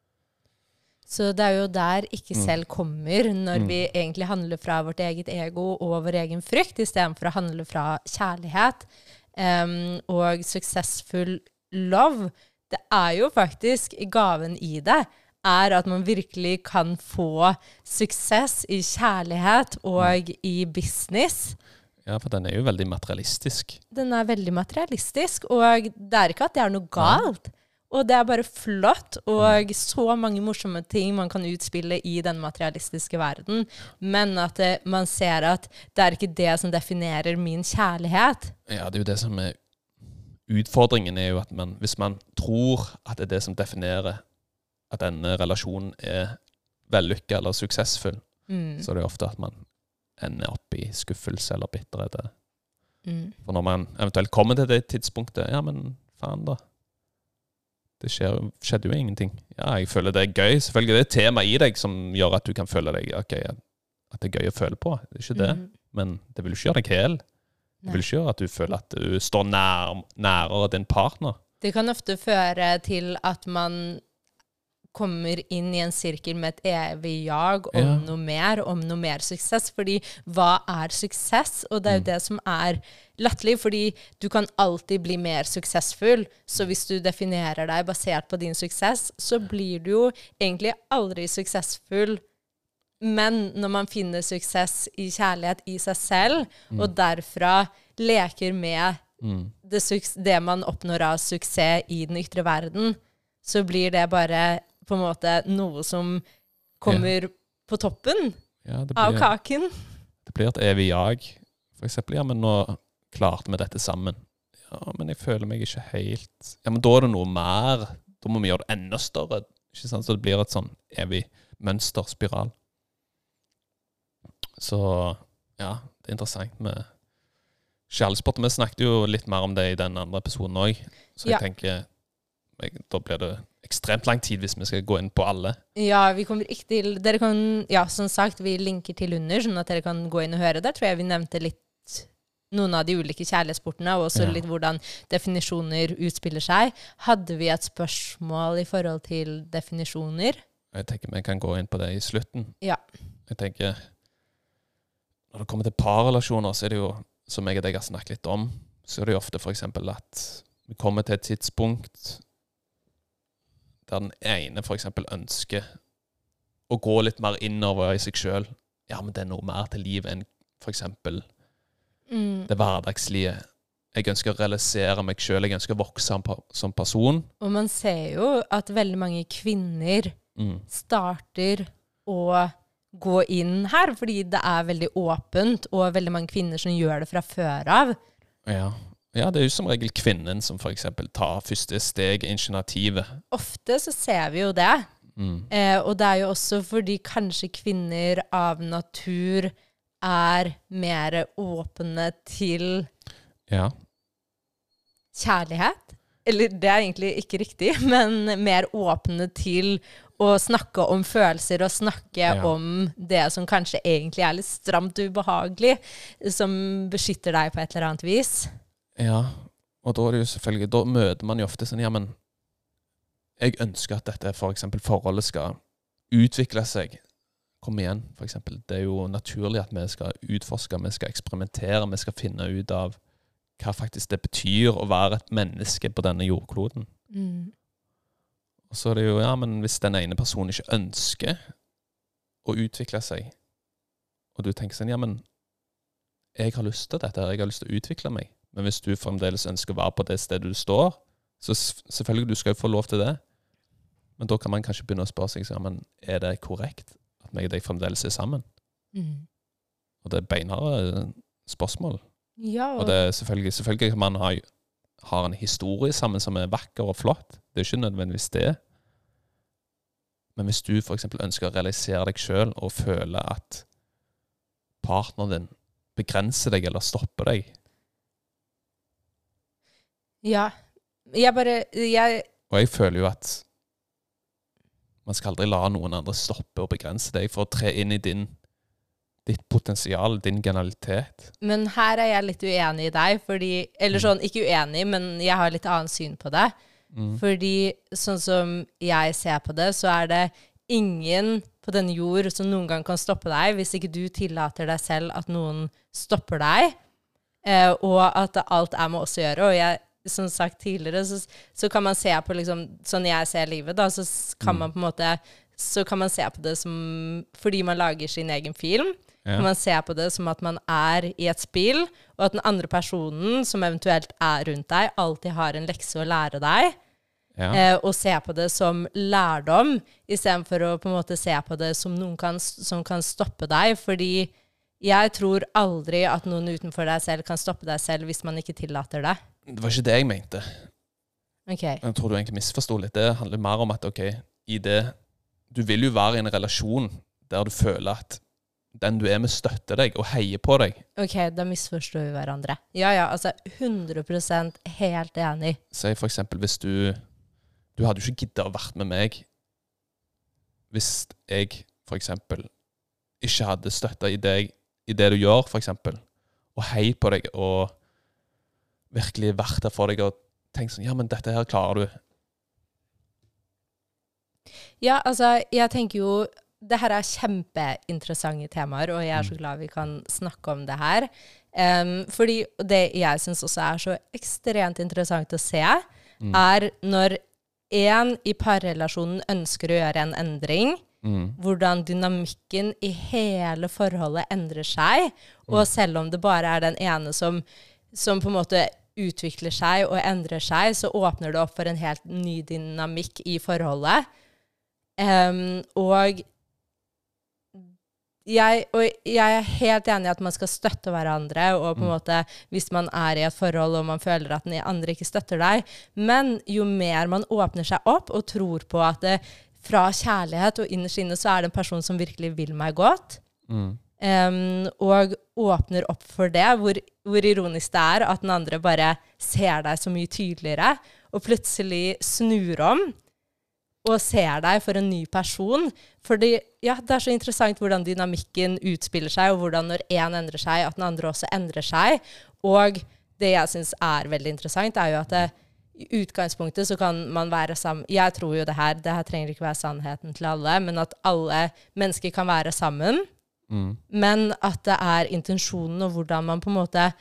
Speaker 2: Så det er jo der ikke
Speaker 1: Mm.
Speaker 2: selv kommer, når
Speaker 1: Mm.
Speaker 2: vi egentlig handler fra vårt eget ego og vår egen frykt, istedenfor å handle fra kjærlighet. um, og suksessfull love, det er jo faktisk gaven i det, er at man virkelig kan få suksess i kjærlighet og i business.
Speaker 1: Ja, for den er jo veldig materialistisk.
Speaker 2: Den er veldig materialistisk, og det er ikke at det er noe galt. Og det er bare flott, og så mange morsomme ting man kan utspille i den materialistiske verden. Men at det, man ser at det er ikke det som definerer min kjærlighet.
Speaker 1: Ja, det er jo det som er Utfordringen er jo at man, hvis man tror at det er det som definerer at denne relasjonen er vellykka eller suksessfull,
Speaker 2: Mm.
Speaker 1: så det er ofte at man ender opp i skuffelse eller bitterhet.
Speaker 2: Mm.
Speaker 1: For når man eventuelt kommer til det tidspunktet Ja, men faen, da. Det skjer, skjedde jo ingenting. Ja, jeg føler det er gøy. Selvfølgelig det er et tema i deg som gjør at du kan føle deg ok, at det er gøy å føle på. Det er ikke det.
Speaker 2: Mm.
Speaker 1: Men det vil ikke gjøre deg hel. Det vil ikke gjøre at du føler at du står nær, nærere din partner.
Speaker 2: Det kan ofte føre til at man kommer inn i en sirkel med et evig jag om
Speaker 1: Ja.
Speaker 2: noe mer, om noe mer suksess. Fordi hva er suksess? Og det er jo
Speaker 1: Mm.
Speaker 2: det som er latterlig, fordi du kan alltid bli mer suksessfull. Så hvis du definerer deg basert på din suksess, så blir du jo egentlig aldri suksessfull Men når man finner suksess i kjærlighet i seg selv, og derfra leker med det, suks- det man oppnår av suksess i den ytre verden, så blir det bare på en måte noe som kommer på toppen
Speaker 1: Ja, blir,
Speaker 2: av kaken.
Speaker 1: det blir et evig jag. For eksempel, ja, men nå klarte vi dette sammen. Ja, men jeg føler meg ikke helt Ja, men da er det noe mer. Da må vi gjøre det enda større. Ikke sant? Så det blir et sånn evig mønsterspiral. Så ja, det er interessant med kjærlighetssport. Vi snakket jo litt mer om det i den andre episoden òg, så jeg
Speaker 2: Ja.
Speaker 1: tenker Da blir det ekstremt lang tid hvis vi skal gå inn på alle.
Speaker 2: Ja, vi kommer ikke til Dere kan, ja, som sagt, vi linker til under, sånn at dere kan gå inn og høre. Der tror jeg vi nevnte litt noen av de ulike kjærlighetssportene, og også
Speaker 1: Ja.
Speaker 2: litt hvordan definisjoner utspiller seg. Hadde vi et spørsmål i forhold til definisjoner?
Speaker 1: Jeg tenker vi kan gå inn på det i slutten.
Speaker 2: Ja.
Speaker 1: Jeg tenker Når det kommer til parrelasjoner, så er det jo, som jeg og deg har snakket litt om, så er det jo ofte f.eks. at vi kommer til et tidspunkt der den ene f.eks. ønsker å gå litt mer innover i seg sjøl. Ja, men det er noe mer til livet enn f.eks.
Speaker 2: Mm.
Speaker 1: det hverdagslige. Jeg ønsker å realisere meg sjøl, jeg ønsker å vokse som person.
Speaker 2: Og man ser jo at veldig mange kvinner
Speaker 1: Mm.
Speaker 2: starter å gå inn her, fordi det er veldig åpent, og veldig mange kvinner som gjør det fra før av.
Speaker 1: Ja. Ja, det er jo som regel kvinnen som f.eks. tar første steg, initiativet.
Speaker 2: Ofte så ser vi jo det.
Speaker 1: Mm.
Speaker 2: Eh, og det er jo også fordi kanskje kvinner av natur er mer åpne til
Speaker 1: Ja.
Speaker 2: kjærlighet. Eller det er egentlig ikke riktig, *laughs* men mer åpne til å snakke om følelser og snakke
Speaker 1: Ja.
Speaker 2: om det som kanskje egentlig er litt stramt og ubehagelig, som beskytter deg på et eller annet vis.
Speaker 1: Ja, og da er det jo selvfølgelig Da møter man jo ofte sånn Ja, men jeg ønsker at dette for eksempel forholdet skal utvikle seg. Kom igjen, for eksempel. Det er jo naturlig at vi skal utforske, vi skal eksperimentere, vi skal finne ut av hva faktisk det betyr å være et menneske på denne jordkloden. Og så er det jo Ja, men hvis den ene personen ikke ønsker å utvikle seg, og du tenker sånn Ja, men jeg har lyst til dette, jeg har lyst til å utvikle meg. Men hvis du fremdeles ønsker å være på det stedet du står, så selvfølgelig du skal få lov til det. Men da kan man kanskje begynne å spørre seg men er det korrekt at meg og deg fremdeles er sammen?
Speaker 2: Mm.
Speaker 1: Og det er beinharde spørsmål.
Speaker 2: Ja,
Speaker 1: Og det er selvfølgelig, selvfølgelig man ha, har en historie sammen som er vakker og flott. Det er ikke nødvendigvis det. Men hvis du f.eks. ønsker å realisere deg sjøl og føler at partneren din begrenser deg eller stopper deg,
Speaker 2: ja. Jeg bare jeg,
Speaker 1: Og jeg føler jo at man skal aldri la noen andre stoppe og begrense deg for å tre inn i din, ditt potensial, din genialitet.
Speaker 2: Men her er jeg litt uenig i deg, fordi Eller
Speaker 1: Mm.
Speaker 2: sånn, ikke uenig, men jeg har litt annet syn på det.
Speaker 1: Mm.
Speaker 2: Fordi sånn som jeg ser på det, så er det ingen på denne jord som noen gang kan stoppe deg, hvis ikke du tillater deg selv at noen stopper deg, eh, og at alt er med oss å gjøre. Og jeg, som sagt tidligere, så, så kan man se på liksom, sånn jeg ser livet, da, så kan
Speaker 1: Mm.
Speaker 2: man på en måte så kan man se på det som Fordi man lager sin egen film,
Speaker 1: Ja.
Speaker 2: kan man se på det som at man er i et spill, og at den andre personen som eventuelt er rundt deg, alltid har en lekse å lære deg.
Speaker 1: Ja.
Speaker 2: Eh, og se på det som lærdom, istedenfor å på en måte se på det som noen kan, som kan stoppe deg. Fordi jeg tror aldri at noen utenfor deg selv kan stoppe deg selv hvis man ikke tillater det.
Speaker 1: Det var ikke det jeg mente.
Speaker 2: Ok.
Speaker 1: Jeg tror du egentlig misforsto litt. Det handler mer om at ok, i det Du vil jo være i en relasjon der du føler at den du er med, støtter deg og heier på deg.
Speaker 2: Ok, da misforstår vi hverandre. Ja, ja, altså 100% helt enig.
Speaker 1: Si for eksempel hvis du Du hadde jo ikke giddet å vært med meg hvis jeg for eksempel ikke hadde støtta i, deg- i det du gjør, eksempel, og hei på deg og virkelig vært der for deg og tenkt sånn Ja, men dette her klarer du.
Speaker 2: Ja, altså, jeg tenker jo det her er kjempeinteressante temaer, og jeg er så glad vi kan snakke om det her. Um, fordi det jeg syns også er så ekstremt interessant å se, er når en i parrelasjonen ønsker å gjøre en endring,
Speaker 1: Mm.
Speaker 2: hvordan dynamikken i hele forholdet endrer seg. Og selv om det bare er den ene som, som på en måte utvikler seg og endrer seg, så åpner det opp for en helt ny dynamikk i forholdet. Um, og jeg, og jeg er helt enig i at man skal støtte hverandre, og på en måte hvis man er i et forhold og man føler at den andre ikke støtter deg. Men jo mer man åpner seg opp og tror på at det, fra kjærlighet og innerst inne så er det en person som virkelig vil meg godt,
Speaker 1: Mm.
Speaker 2: Um, og åpner opp for det, hvor, hvor ironisk det er at den andre bare ser deg så mye tydeligere, og plutselig snur om og ser deg for en ny person. Fordi ja, det er så interessant hvordan dynamikken utspiller seg, og hvordan når én endrer seg, at den andre også endrer seg. Og det jeg syns er veldig interessant, er jo at det, i utgangspunktet så kan man være sammen Jeg tror jo det her, det her trenger ikke være sannheten til alle, men at alle mennesker kan være sammen.
Speaker 1: Mm.
Speaker 2: Men at det er intensjonen og hvordan man på en måte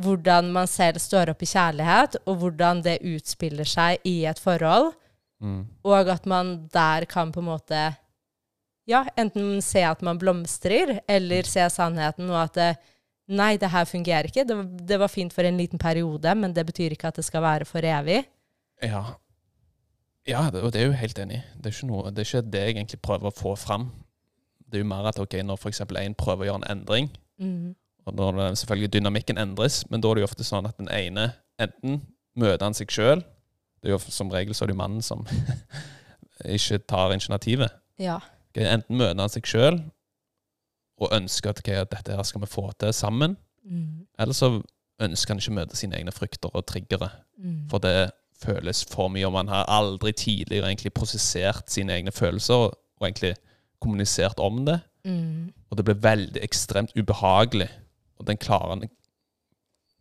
Speaker 2: Hvordan man selv står opp i kjærlighet, og hvordan det utspiller seg i et forhold.
Speaker 1: Mm.
Speaker 2: Og at man der kan på en måte Ja, enten se at man blomstrer, eller se sannheten, og at det, Nei, det her fungerer ikke. Det, var- det var fint for en liten periode, men det betyr ikke at det skal være for evig.
Speaker 1: Ja. Ja, det, og det er jeg jo helt enig i. Det er det er ikke det jeg egentlig prøver å få fram. Det er jo mer at ok, når f.eks. en prøver å gjøre en endring,
Speaker 2: Mm.
Speaker 1: og når selvfølgelig dynamikken endres, men da er det jo ofte sånn at den ene enten møter han seg sjøl som regel så er det jo mannen som *laughs* ikke tar initiativet.
Speaker 2: Ja.
Speaker 1: Okay, enten møter han seg sjøl og ønsker at, okay, at dette her skal vi få til sammen,
Speaker 2: Mm.
Speaker 1: eller så ønsker han ikke å møte sine egne frykter og triggere.
Speaker 2: Mm.
Speaker 1: For det føles for mye, og man har aldri tidligere egentlig prosessert sine egne følelser og, og egentlig kommunisert om det.
Speaker 2: Mm.
Speaker 1: Og det blir veldig ekstremt ubehagelig. Og den klarer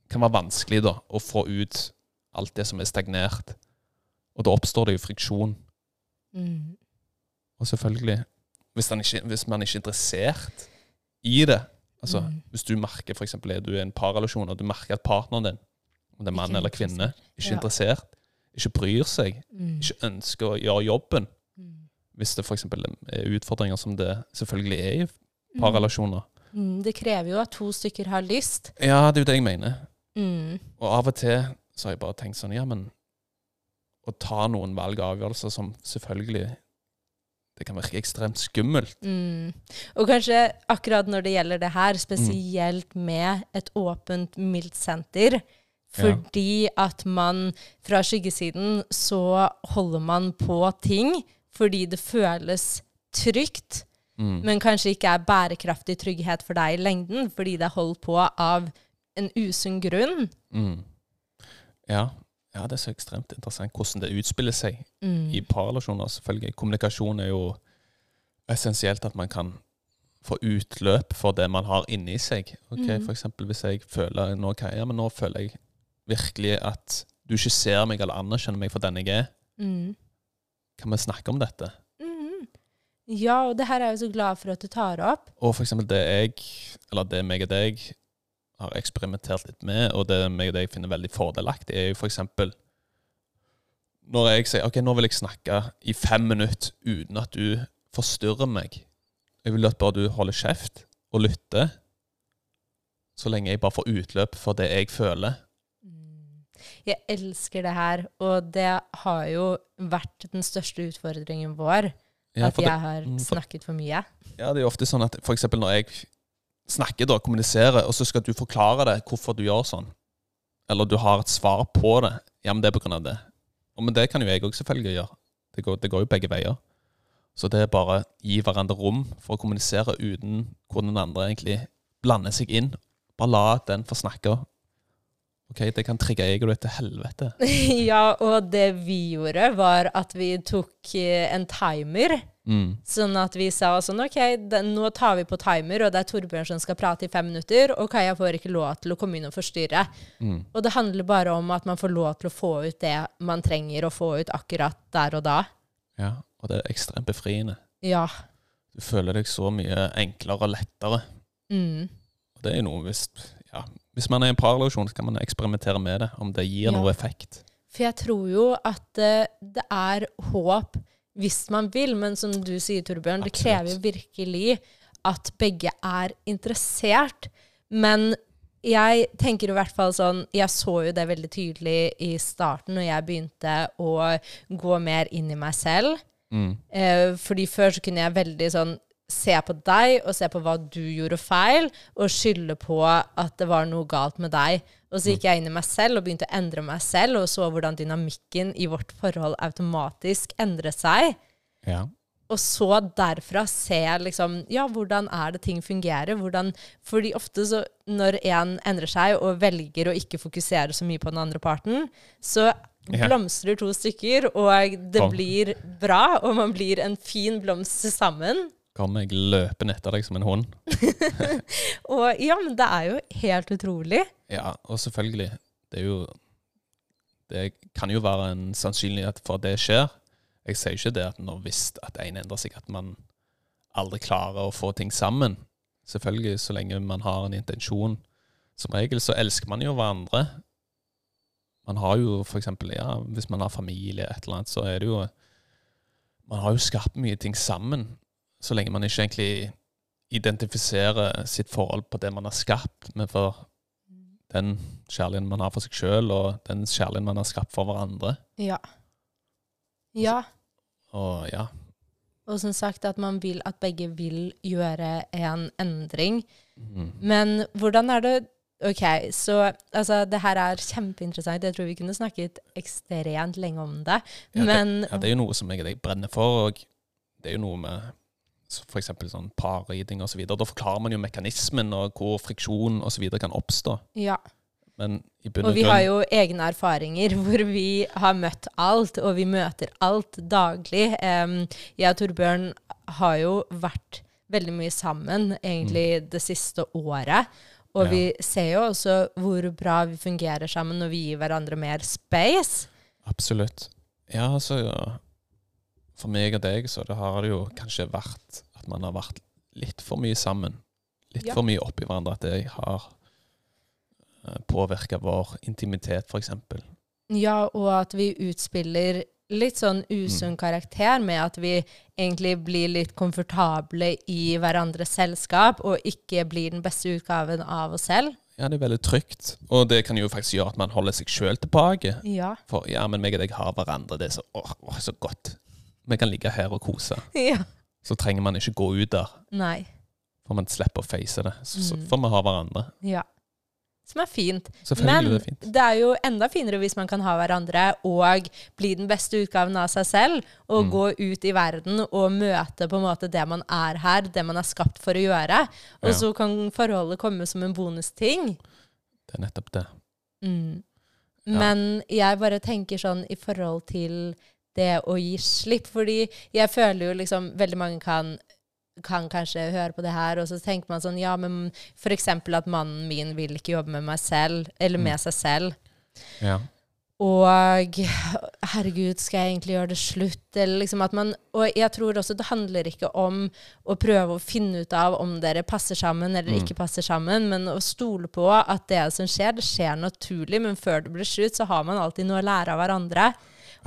Speaker 1: kan være vanskelig da, å få ut alt det som er stagnert. Og da oppstår det jo friksjon.
Speaker 2: Mm.
Speaker 1: Og selvfølgelig, hvis, han ikke, hvis man ikke er interessert i det Altså,
Speaker 2: Mm.
Speaker 1: Hvis du merker for eksempel, er du i en parrelasjon, og du merker at partneren din, om det er mann eller kvinne, ikke er interessert, ikke bryr seg,
Speaker 2: Mm.
Speaker 1: ikke ønsker å gjøre jobben,
Speaker 2: Mm.
Speaker 1: hvis det f.eks. er utfordringer som det selvfølgelig er i parrelasjoner.
Speaker 2: Mm. Det krever jo at to stykker har lyst.
Speaker 1: Ja, det er jo det jeg mener.
Speaker 2: Mm.
Speaker 1: Og av og til så har jeg bare tenkt sånn, ja, men å ta noen valg og avgjørelser som selvfølgelig det kan virke ekstremt skummelt.
Speaker 2: Mm. Og kanskje akkurat når det gjelder det her, spesielt med et åpent mildt-senter. Fordi at man fra skyggesiden så holder man på ting fordi det føles trygt,
Speaker 1: Mm.
Speaker 2: men kanskje ikke er bærekraftig trygghet for deg i lengden, fordi det er holdt på av en usunn grunn.
Speaker 1: Mm. Ja. Ja, det er så ekstremt interessant hvordan det utspiller seg
Speaker 2: Mm.
Speaker 1: i parrelasjoner. Selvfølgelig. Kommunikasjon er jo essensielt at man kan få utløp for det man har inni seg. Ok,
Speaker 2: Mm.
Speaker 1: For eksempel hvis jeg føler nå, okay, ja, men nå føler jeg virkelig at du ikke ser meg eller anerkjenner meg for den jeg er.
Speaker 2: Mm.
Speaker 1: Kan vi snakke om dette?
Speaker 2: Mm. Ja, og det her er jeg jo så glad for at du tar opp.
Speaker 1: Og for eksempel det jeg, eller det meg og deg har eksperimentert litt med, og det meg og deg finner veldig fordelaktig, er jo eksempel når jeg sier ok, nå vil jeg snakke i fem minutter uten at du forstyrrer meg. Jeg vil at bare du holder kjeft og lytter, så lenge jeg bare får utløp for det jeg føler.
Speaker 2: Jeg elsker det her, og det har jo vært den største utfordringen vår.
Speaker 1: Ja,
Speaker 2: at
Speaker 1: det,
Speaker 2: jeg har
Speaker 1: mm, for-
Speaker 2: snakket for mye.
Speaker 1: ja, det er jo ofte sånn at eksempel når jeg snakker da, kommuniserer, og så skal du forklare det, hvorfor du gjør sånn, eller du har et svar på det, ja, men det er på grunn av det. Og men det kan jo jeg òg selvfølgelig gjøre. Det går, det går jo begge veier. Så det er bare gi hverandre rom for å kommunisere uten hvor den andre egentlig blander seg inn. Bare la den få snakke. Ok, det kan trigge egoet til helvete. *laughs*
Speaker 2: ja, og det vi gjorde, var at vi tok eh, en timer.
Speaker 1: Mm.
Speaker 2: Sånn at vi sa sånn OK, den, nå tar vi på timer, og det er Torbjørn som skal prate i fem minutter, og Kaja får ikke lov til å komme inn og forstyrre.
Speaker 1: Mm.
Speaker 2: Og det handler bare om at man får lov til å få ut det man trenger å få ut akkurat der og da.
Speaker 1: Ja, og det er ekstremt befriende.
Speaker 2: Ja.
Speaker 1: Du føler deg så mye enklere og lettere.
Speaker 2: Mm.
Speaker 1: Og det er noe hvis, ja, hvis man er i en parrelasjon, så kan man eksperimentere med det, om det gir
Speaker 2: Ja.
Speaker 1: noe effekt.
Speaker 2: For jeg tror jo at eh, det er håp hvis man vil. Men som du sier, Torbjørn, det krever
Speaker 1: Absolutt.
Speaker 2: virkelig at begge er interessert. Men jeg tenker i hvert fall sånn Jeg så jo det veldig tydelig i starten når jeg begynte å gå mer inn i meg selv.
Speaker 1: Mm.
Speaker 2: Eh, fordi før så kunne jeg veldig sånn se på deg og se på hva du gjorde feil, og skylde på at det var noe galt med deg. Og så gikk jeg inn i meg selv og begynte å endre meg selv, og så hvordan dynamikken i vårt forhold automatisk endret seg.
Speaker 1: Ja.
Speaker 2: Og så derfra ser jeg liksom Ja, hvordan er det ting fungerer? Hvordan, fordi ofte så når en endrer seg og velger å ikke fokusere så mye på den andre parten, så
Speaker 1: Ja.
Speaker 2: blomstrer to stykker, og det blir bra, og man blir en fin blomst sammen.
Speaker 1: Kommer jeg løpende etter deg som en hund. *laughs*
Speaker 2: Og ja, men det er jo helt utrolig.
Speaker 1: Ja, og selvfølgelig. Det er jo Det kan jo være en sannsynlighet for at det skjer. Jeg sier ikke det at når hvis at en endrer seg, at man aldri klarer å få ting sammen. Selvfølgelig, så lenge man har en intensjon. Som regel så elsker man jo hverandre. Man har jo eksempel, ja, hvis man har familie, et eller annet, så er det jo Man har jo skapt mye ting sammen. Så lenge man ikke egentlig identifiserer sitt forhold på det man har skapt, men for den kjærligheten man har for seg sjøl, og den kjærligheten man har skapt for hverandre.
Speaker 2: Ja. Ja.
Speaker 1: Og ja,
Speaker 2: Og som sagt at man vil at begge vil gjøre en endring.
Speaker 1: mm,
Speaker 2: Men hvordan er det OK, så altså, det her er kjempeinteressant. Jeg tror vi kunne snakket ekstremt lenge om det.
Speaker 1: Ja, det- ja, det er jo noe som jeg, jeg brenner for, og det er jo noe med eksempel sånn parriding og så. Da forklarer man jo mekanismen og hvor friksjon videre kan oppstå.
Speaker 2: ja.
Speaker 1: Men i bunn
Speaker 2: Og
Speaker 1: og
Speaker 2: vi har jo egne erfaringer *laughs* hvor vi har møtt alt, og vi møter alt daglig. Um, jeg og Torbjørn har jo vært veldig mye sammen egentlig det siste året. Og
Speaker 1: Ja.
Speaker 2: vi ser jo også hvor bra vi fungerer sammen når vi gir hverandre mer space.
Speaker 1: Absolutt. Ja, altså ja. For meg og deg så det har det jo kanskje vært at man har vært litt for mye sammen. Litt
Speaker 2: Ja.
Speaker 1: for mye oppi hverandre. At det har påvirka vår intimitet, f.eks.
Speaker 2: Ja, og at vi utspiller litt sånn usunn karakter med at vi egentlig blir litt komfortable i hverandres selskap, og ikke blir den beste utgaven av oss selv.
Speaker 1: Ja, det er veldig trygt. Og det kan jo faktisk gjøre at man holder seg sjøl tilbake.
Speaker 2: Ja.
Speaker 1: For ja, men meg og deg har hverandre. Det er så, åh, åh, så godt. Vi kan ligge her og kose.
Speaker 2: ja.
Speaker 1: Så trenger man ikke gå ut der.
Speaker 2: Nei.
Speaker 1: For man slipper å face det. Så, så
Speaker 2: Mm.
Speaker 1: får vi ha hverandre.
Speaker 2: Ja. Som er fint. Men
Speaker 1: det er fint.
Speaker 2: det er jo enda finere hvis man kan ha hverandre og bli den beste utgaven av seg selv, og
Speaker 1: Mm.
Speaker 2: gå ut i verden og møte på en måte det man er her, det man er skapt for å gjøre. Og
Speaker 1: Ja.
Speaker 2: så kan forholdet komme som en bonusting.
Speaker 1: Det er nettopp det.
Speaker 2: Mm.
Speaker 1: Ja.
Speaker 2: Men jeg bare tenker sånn i forhold til det å gi slipp, fordi jeg føler jo liksom veldig mange kan kan kanskje høre på det her, og så tenker man sånn Ja, men eksempel at mannen min vil ikke jobbe med meg selv, eller med seg selv.
Speaker 1: Ja.
Speaker 2: Og herregud, skal jeg egentlig gjøre det slutt? Eller liksom at man, og jeg tror også det handler ikke om å prøve å finne ut av om dere passer sammen eller
Speaker 1: Mm.
Speaker 2: ikke passer sammen, men å stole på at det som skjer, det skjer naturlig, men før det blir slutt, så har man alltid noe å lære av hverandre.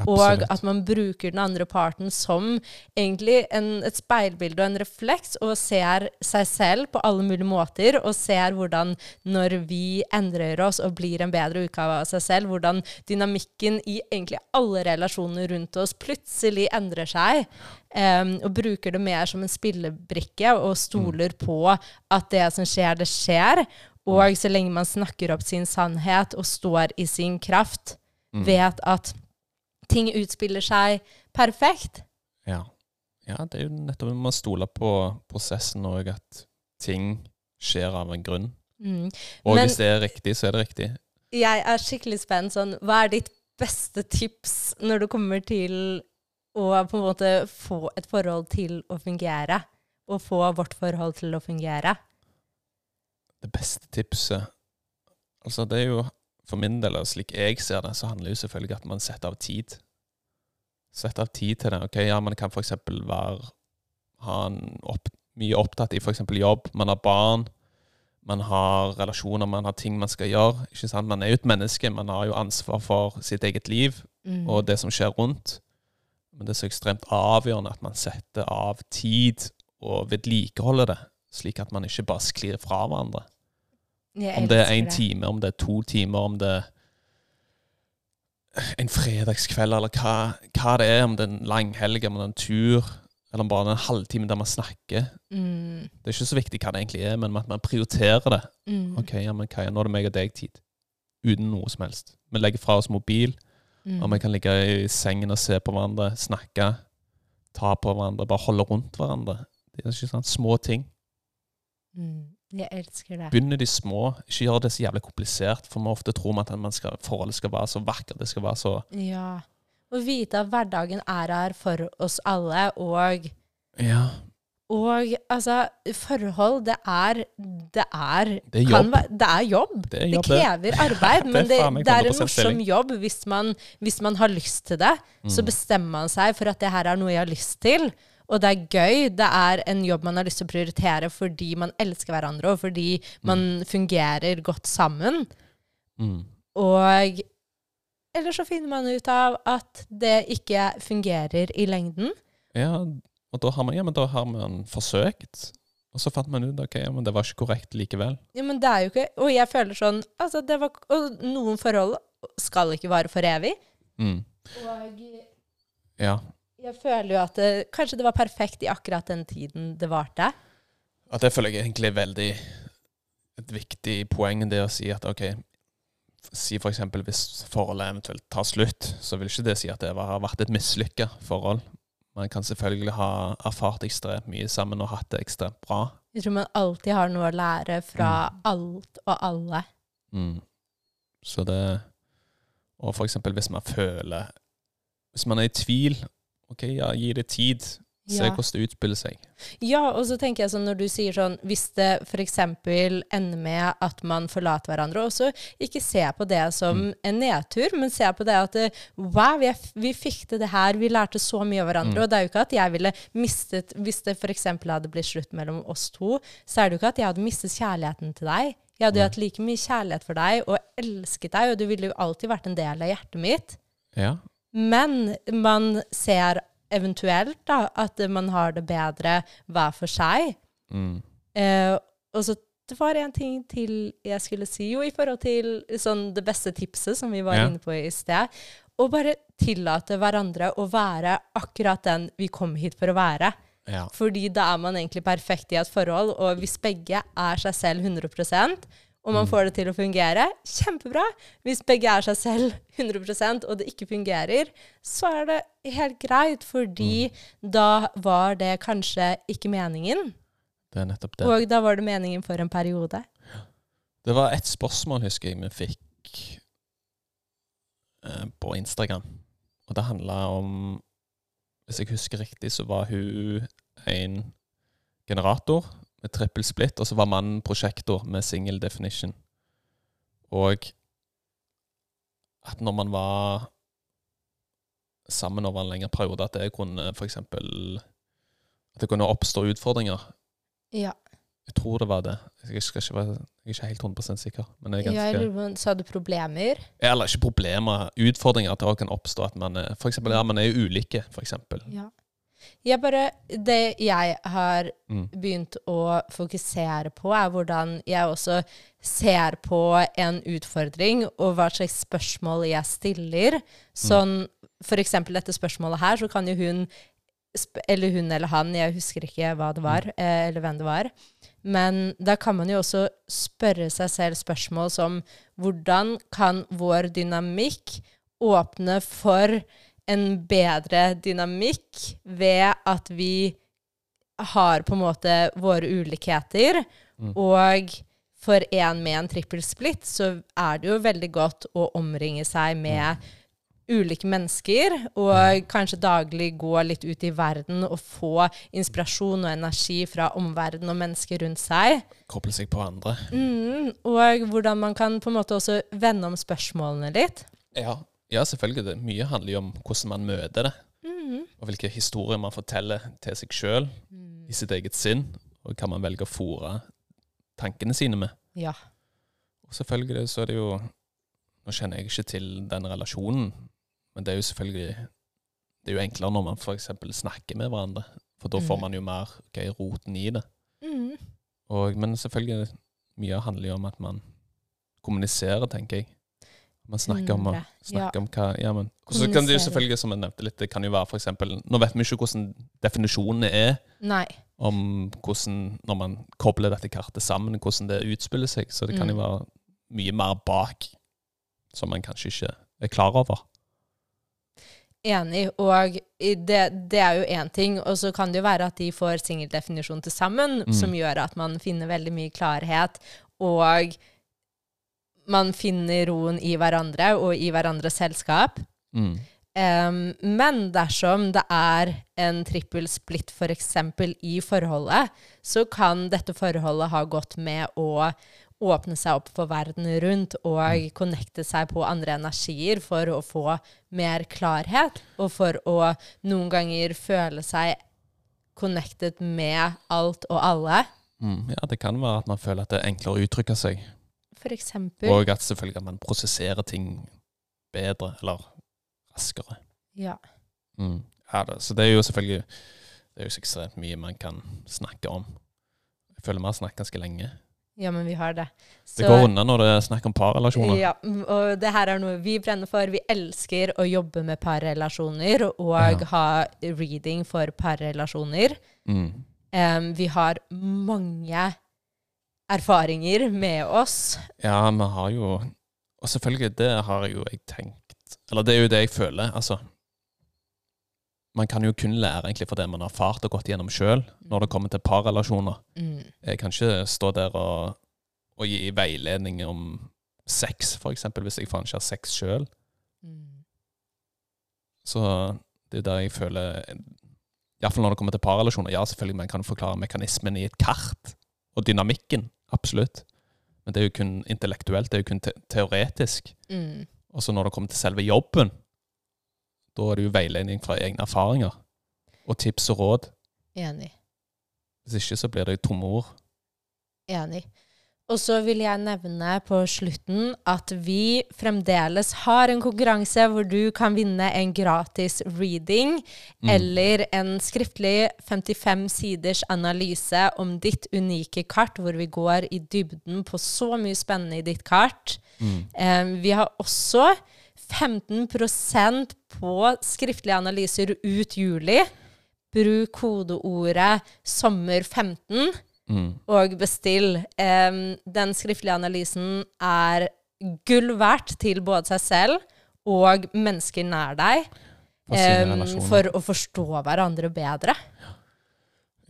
Speaker 2: Og at man bruker den andre parten som egentlig en, et speilbilde og en refleks, og ser seg selv på alle mulige måter, og ser hvordan når vi endrer oss og blir en bedre utgave av seg selv, hvordan dynamikken i egentlig alle relasjoner rundt oss plutselig endrer seg. Um, og bruker det mer som en spillebrikke, og stoler på at det som skjer, det skjer. Og så lenge man snakker opp sin sannhet og står i sin kraft, vet at ting utspiller seg perfekt.
Speaker 1: Ja. ja, det er jo nettopp Man stoler på prosessen og at ting skjer av en grunn.
Speaker 2: Mm.
Speaker 1: Og
Speaker 2: Men-
Speaker 1: hvis det er riktig, så er det riktig.
Speaker 2: Jeg er skikkelig spent. Sånn, hva er ditt beste tips når det kommer til å på en måte få et forhold til å fungere? Å få vårt forhold til å fungere?
Speaker 1: Det beste tipset Altså, det er jo For min del, og slik jeg ser det, så handler det jo selvfølgelig at man setter av tid. Setter av tid til det. Ok, ja, man kan f.eks. være ha en opp, mye opptatt i f.eks. jobb. Man har barn. Man har relasjoner, man har ting man skal gjøre. ikke sant? Man er jo et menneske. Man har jo ansvar for sitt eget liv
Speaker 2: Mm.
Speaker 1: og det som skjer rundt. Men det er så ekstremt avgjørende at man setter av tid og vedlikeholder det, slik at man ikke bare sklir fra hverandre. Om det er én time, om det er to timer, om det er en fredagskveld, eller hva, hva det er, om det er en langhelg, om det er en tur, eller om bare en halvtime der man snakker.
Speaker 2: Mm,
Speaker 1: Det er ikke så viktig hva det egentlig er, men at man prioriterer det.
Speaker 2: mm,
Speaker 1: Ok, ja, men er, Nå er det meg og deg-tid. Uten noe som helst. Vi legger fra oss mobil,
Speaker 2: mm.
Speaker 1: og vi kan ligge i sengen og se på hverandre, snakke, ta på hverandre, bare holde rundt hverandre. Det er ikke sånn små ting.
Speaker 2: Mm, jeg elsker det.
Speaker 1: Begynne de små, ikke gjør det så jævlig komplisert, for vi ofte tror at man skal, forholdet skal være så vakkert, det skal være så
Speaker 2: Ja. Å vite at hverdagen er her for oss alle, og
Speaker 1: Ja,
Speaker 2: Og altså, forhold, det er Det er,
Speaker 1: det er jobb.
Speaker 2: være- det er jobb.
Speaker 1: Det er jobb, det.
Speaker 2: krever arbeid, *laughs* men det, det er en morsom jobb hvis man, hvis man har lyst til det. Så
Speaker 1: Mm.
Speaker 2: bestemmer man seg for at det her er noe jeg har lyst til. Og det er gøy. Det er en jobb man har lyst til å prioritere fordi man elsker hverandre, og fordi man fungerer godt sammen.
Speaker 1: Mm.
Speaker 2: Og eller så finner man ut av at det ikke fungerer i lengden.
Speaker 1: Ja, og da har man, ja, men da har man forsøkt. Og så fant man ut ok, ja, men det var ikke korrekt likevel.
Speaker 2: Ja, men det er jo ikke Og jeg føler sånn altså det var, Og noen forhold skal ikke vare for evig.
Speaker 1: Mm.
Speaker 2: Og
Speaker 1: Ja.
Speaker 2: Jeg føler jo at det, kanskje det var perfekt i akkurat den tiden det varte.
Speaker 1: At det føler jeg egentlig er veldig et viktig poeng, det å si at ok Si for hvis forholdet eventuelt tar slutt, så vil ikke det si at det har vært et mislykka forhold. Man kan selvfølgelig ha erfart ekstremt mye sammen og hatt det ekstremt bra.
Speaker 2: Jeg tror man alltid har noe å lære fra
Speaker 1: Mm.
Speaker 2: alt og alle.
Speaker 1: Mm. Så det Og for eksempel hvis man føler Hvis man er i tvil, ok, ja, gi det tid. Se
Speaker 2: Ja.
Speaker 1: hvordan det utspiller seg.
Speaker 2: Ja, og så tenker jeg sånn når du sier sånn Hvis det f.eks. ender med at man forlater hverandre, også ikke se på det som
Speaker 1: Mm.
Speaker 2: en nedtur, men se på det at eh, wow, vi, er, vi fikk til det her, vi lærte så mye av hverandre.
Speaker 1: Mm.
Speaker 2: Og det er jo ikke at jeg ville mistet Hvis det f.eks. hadde blitt slutt mellom oss to, så er det jo ikke at jeg hadde mistet kjærligheten til deg. Jeg hadde jo hatt like mye kjærlighet for deg og elsket deg, og du ville jo alltid vært en del av hjertet mitt.
Speaker 1: Ja.
Speaker 2: Men man ser eventuelt da, at man har det bedre hver for seg.
Speaker 1: Mm.
Speaker 2: Eh, og så det var en ting til jeg skulle si, jo i forhold til sånn det beste tipset som vi var
Speaker 1: Ja.
Speaker 2: inne på i sted. Å bare tillate hverandre å være akkurat den vi kom hit for å være.
Speaker 1: ja.
Speaker 2: Fordi da er man egentlig perfekt i et forhold, og hvis begge er seg selv 100 og man
Speaker 1: Mm.
Speaker 2: får det til å fungere, kjempebra. Hvis begge er seg selv 100% og det ikke fungerer, så er det helt greit, fordi
Speaker 1: Mm.
Speaker 2: da var det kanskje ikke meningen.
Speaker 1: Det er nettopp det.
Speaker 2: Og da var det meningen for en periode.
Speaker 1: Det var et spørsmål, husker jeg, vi fikk eh, på Instagram. Og det handla om Hvis jeg husker riktig, så var hun en generator med trippel split, og så var mannen prosjektor med single definition. Og at når man var sammen over en lengre periode, at det kunne eksempel At det kunne oppstå utfordringer.
Speaker 2: Ja.
Speaker 1: Jeg tror det var det. Jeg, skal ikke være, jeg er ikke helt 100 sikker. Men jeg er ganske,
Speaker 2: Sa du problemer?
Speaker 1: eller ikke problemer, utfordringer at det kan oppstå. At man for eksempel, ja, man er ulike, for eksempel.
Speaker 2: Ja. Jeg bare, det jeg har
Speaker 1: Mm.
Speaker 2: begynt å fokusere på, er hvordan jeg også ser på en utfordring, og hva slags spørsmål jeg stiller. Sånn, for eksempel dette spørsmålet her, så kan jo hun, eller hun eller han, jeg husker ikke hva det var, eh, eller hvem det var, men da kan man jo også spørre seg selv spørsmål som, hvordan kan vår dynamikk åpne for en bedre dynamikk ved at vi har på en måte våre ulikheter.
Speaker 1: Mm.
Speaker 2: Og for en med en trippelsplitt så er det jo veldig godt å omringe seg med ulike mennesker, og kanskje daglig gå litt ut i verden og få inspirasjon og energi fra omverdenen og mennesker rundt seg.
Speaker 1: Koble seg på hverandre.
Speaker 2: Mm, og hvordan man kan på en måte også vende om spørsmålene litt.
Speaker 1: Ja. Ja, selvfølgelig. Det. Mye handler jo om hvordan man møter det,
Speaker 2: Mm.
Speaker 1: og hvilke historier man forteller til seg sjøl
Speaker 2: Mm.
Speaker 1: i sitt eget sinn, og hva man velger å fòre tankene sine med.
Speaker 2: Ja.
Speaker 1: Og selvfølgelig så er det jo Nå kjenner jeg ikke til den relasjonen, men det er jo selvfølgelig det er jo enklere når man f.eks. snakker med hverandre. For da får
Speaker 2: Mm.
Speaker 1: man jo mer okay, roten i det.
Speaker 2: Mm.
Speaker 1: Og, men selvfølgelig, mye handler jo om at man kommuniserer, tenker jeg. Man snakker om, snakker ja. om hva ja, men, Så kan det jo selvfølgelig, som jeg nevnte litt, det kan jo være for eksempel Nå vet vi ikke hvordan definisjonene er
Speaker 2: Nei.
Speaker 1: om hvordan, når man kobler dette kartet sammen, hvordan det utspiller seg. Så det kan jo
Speaker 2: Mm.
Speaker 1: være mye mer bak som man kanskje ikke er klar over.
Speaker 2: Enig. Og det, det er jo én ting. Og så kan det jo være at de får singeldefinisjon til sammen,
Speaker 1: Mm.
Speaker 2: som gjør at man finner veldig mye klarhet. Og man finner roen i hverandre og i hverandres selskap.
Speaker 1: Mm.
Speaker 2: Um, men dersom det er en trippel splitt f.eks. i forholdet, så kan dette forholdet ha gått med å åpne seg opp for verden rundt og connecte seg på andre energier for å få mer klarhet, og for å noen ganger føle seg connected med alt og alle.
Speaker 1: Mm. Ja, det kan være at man føler at det er enklere å uttrykke seg.
Speaker 2: For eksempel.
Speaker 1: Og at selvfølgelig at man prosesserer ting bedre, eller raskere.
Speaker 2: ja.
Speaker 1: Mm. Ja, det, så det er jo selvfølgelig Det er jo så ekstremt mye man kan snakke om. Jeg føler vi har snakket ganske lenge.
Speaker 2: ja, men vi har det.
Speaker 1: Det går unna når det er snakk om parrelasjoner.
Speaker 2: Ja, mm, og det her er noe vi brenner for. Vi elsker å jobbe med parrelasjoner og
Speaker 1: Ja.
Speaker 2: ha reading for parrelasjoner.
Speaker 1: Mm.
Speaker 2: Um, vi har mange erfaringer med oss.
Speaker 1: Ja, vi har jo Og selvfølgelig, det har jo jeg tenkt Eller det er jo det jeg føler. Altså Man kan jo kun lære egentlig for det man har erfart og gått gjennom sjøl, når det kommer til parrelasjoner.
Speaker 2: Mm.
Speaker 1: Jeg kan ikke stå der og, og gi veiledning om sex, eksempel, hvis jeg faen ikke har sex sjøl.
Speaker 2: Mm.
Speaker 1: Så det er der jeg føler Iallfall når det kommer til parrelasjoner. Ja, selvfølgelig man kan forklare mekanismen i et kart, og dynamikken. Absolutt. Men det er jo kun intellektuelt, det er jo kun te teoretisk.
Speaker 2: Mm.
Speaker 1: Og så når det kommer til selve jobben, da er det jo veiledning fra egne erfaringer. Og tips og råd.
Speaker 2: Enig.
Speaker 1: Hvis ikke så blir det jo tomme ord.
Speaker 2: Enig. Og så vil jeg nevne på slutten at vi fremdeles har en konkurranse hvor du kan vinne en gratis reading
Speaker 1: Mm.
Speaker 2: eller en skriftlig 55 siders analyse om ditt unike kart, hvor vi går i dybden på så mye spennende i ditt kart.
Speaker 1: Mm.
Speaker 2: Eh, vi har også 15% på skriftlige analyser ut juli. Bruk kodeordet sommer15
Speaker 1: Mm.
Speaker 2: og bestill. Um, den skriftlige analysen er gull verdt til både seg selv og mennesker nær deg.
Speaker 1: Relasjoner.
Speaker 2: for å forstå hverandre bedre.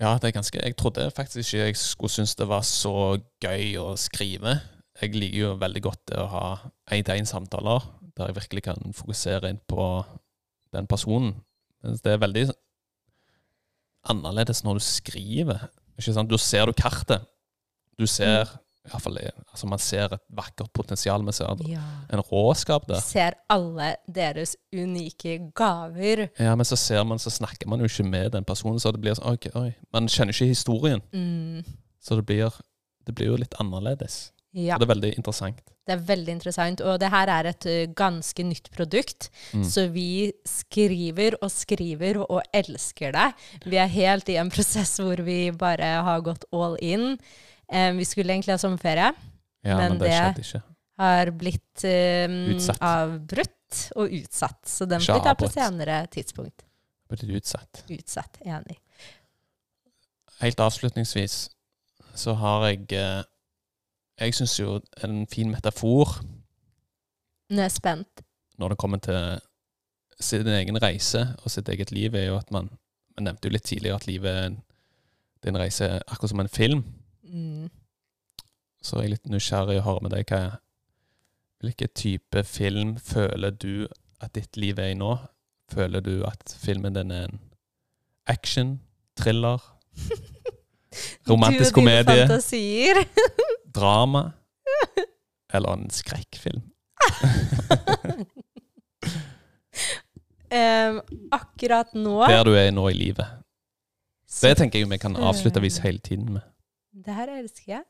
Speaker 1: Ja, det er ganske Jeg trodde faktisk ikke jeg skulle synes det var så gøy å skrive. Jeg liker jo veldig godt det å ha én-til-én-samtaler, der jeg virkelig kan fokusere inn på den personen. Mens det er veldig annerledes når du skriver. Ikke sant? Da ser du kartet. Du ser mm. fall, altså Man ser et vakkert potensial. Vi ser
Speaker 2: Ja.
Speaker 1: en råskap der.
Speaker 2: Ser alle deres unike gaver.
Speaker 1: Ja, Men så ser man, så snakker man jo ikke med den personen, så det blir sånn ok, oi. Man kjenner ikke historien.
Speaker 2: Mm.
Speaker 1: Så det blir, det blir jo litt annerledes.
Speaker 2: Ja,
Speaker 1: Og det er veldig interessant.
Speaker 2: det er veldig interessant. Og det her er et ganske nytt produkt.
Speaker 1: Mm.
Speaker 2: Så vi skriver og skriver og elsker det. Vi er helt i en prosess hvor vi bare har gått all in. Um, vi skulle egentlig ha sommerferie.
Speaker 1: Ja,
Speaker 2: Men
Speaker 1: men, det
Speaker 2: det-. Har blitt
Speaker 1: um,
Speaker 2: avbrutt og utsatt. Så den
Speaker 1: blir
Speaker 2: får vi ta på senere tidspunkt.
Speaker 1: Blitt utsatt.
Speaker 2: Utsatt. Enig.
Speaker 1: Helt avslutningsvis så har jeg eh, Jeg syns jo en fin metafor
Speaker 2: Nå er jeg spent.
Speaker 1: når det kommer til sin egen reise og sitt eget liv, er jo at man Man nevnte jo litt tidligere at livet er en, det er en reise akkurat som en film.
Speaker 2: Mm.
Speaker 1: Så jeg er litt nysgjerrig å høre med deg hva Hvilken type film føler du at ditt liv er i nå? Føler du at filmen din er en action, thriller, *laughs* romantisk komedie?
Speaker 2: du og dine
Speaker 1: komedie,
Speaker 2: fantasier. *laughs*
Speaker 1: drama *laughs* eller en skrekkfilm? *laughs*
Speaker 2: um, akkurat nå
Speaker 1: Der du er nå i livet.
Speaker 2: så
Speaker 1: Det tenker jeg vi kan avslutte vis hele tiden med.
Speaker 2: Det her elsker jeg.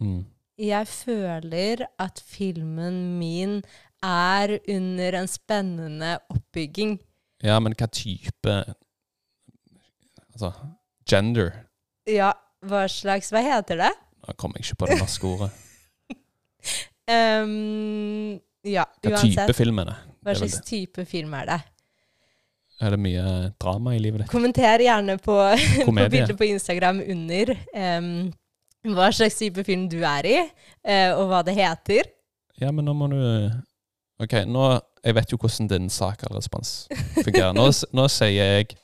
Speaker 1: Mm.
Speaker 2: Jeg føler at filmen min er under en spennende oppbygging.
Speaker 1: Ja, men hva type Altså, gender.
Speaker 2: Ja, hva slags Hva heter det?
Speaker 1: Jeg ikke på det norske ordet. *laughs*
Speaker 2: um, ja,
Speaker 1: Hva
Speaker 2: uansett.
Speaker 1: type film er det?
Speaker 2: Hva slags type film er det?
Speaker 1: Er det mye drama i livet ditt?
Speaker 2: Kommenter gjerne på, *laughs* på bildet på Instagram under um, hva slags type film du er i, uh, og hva det heter.
Speaker 1: Ja, men nå må du OK, nå Jeg vet jo hvordan din sak eller respons fungerer. Nå, *laughs* nå sier jeg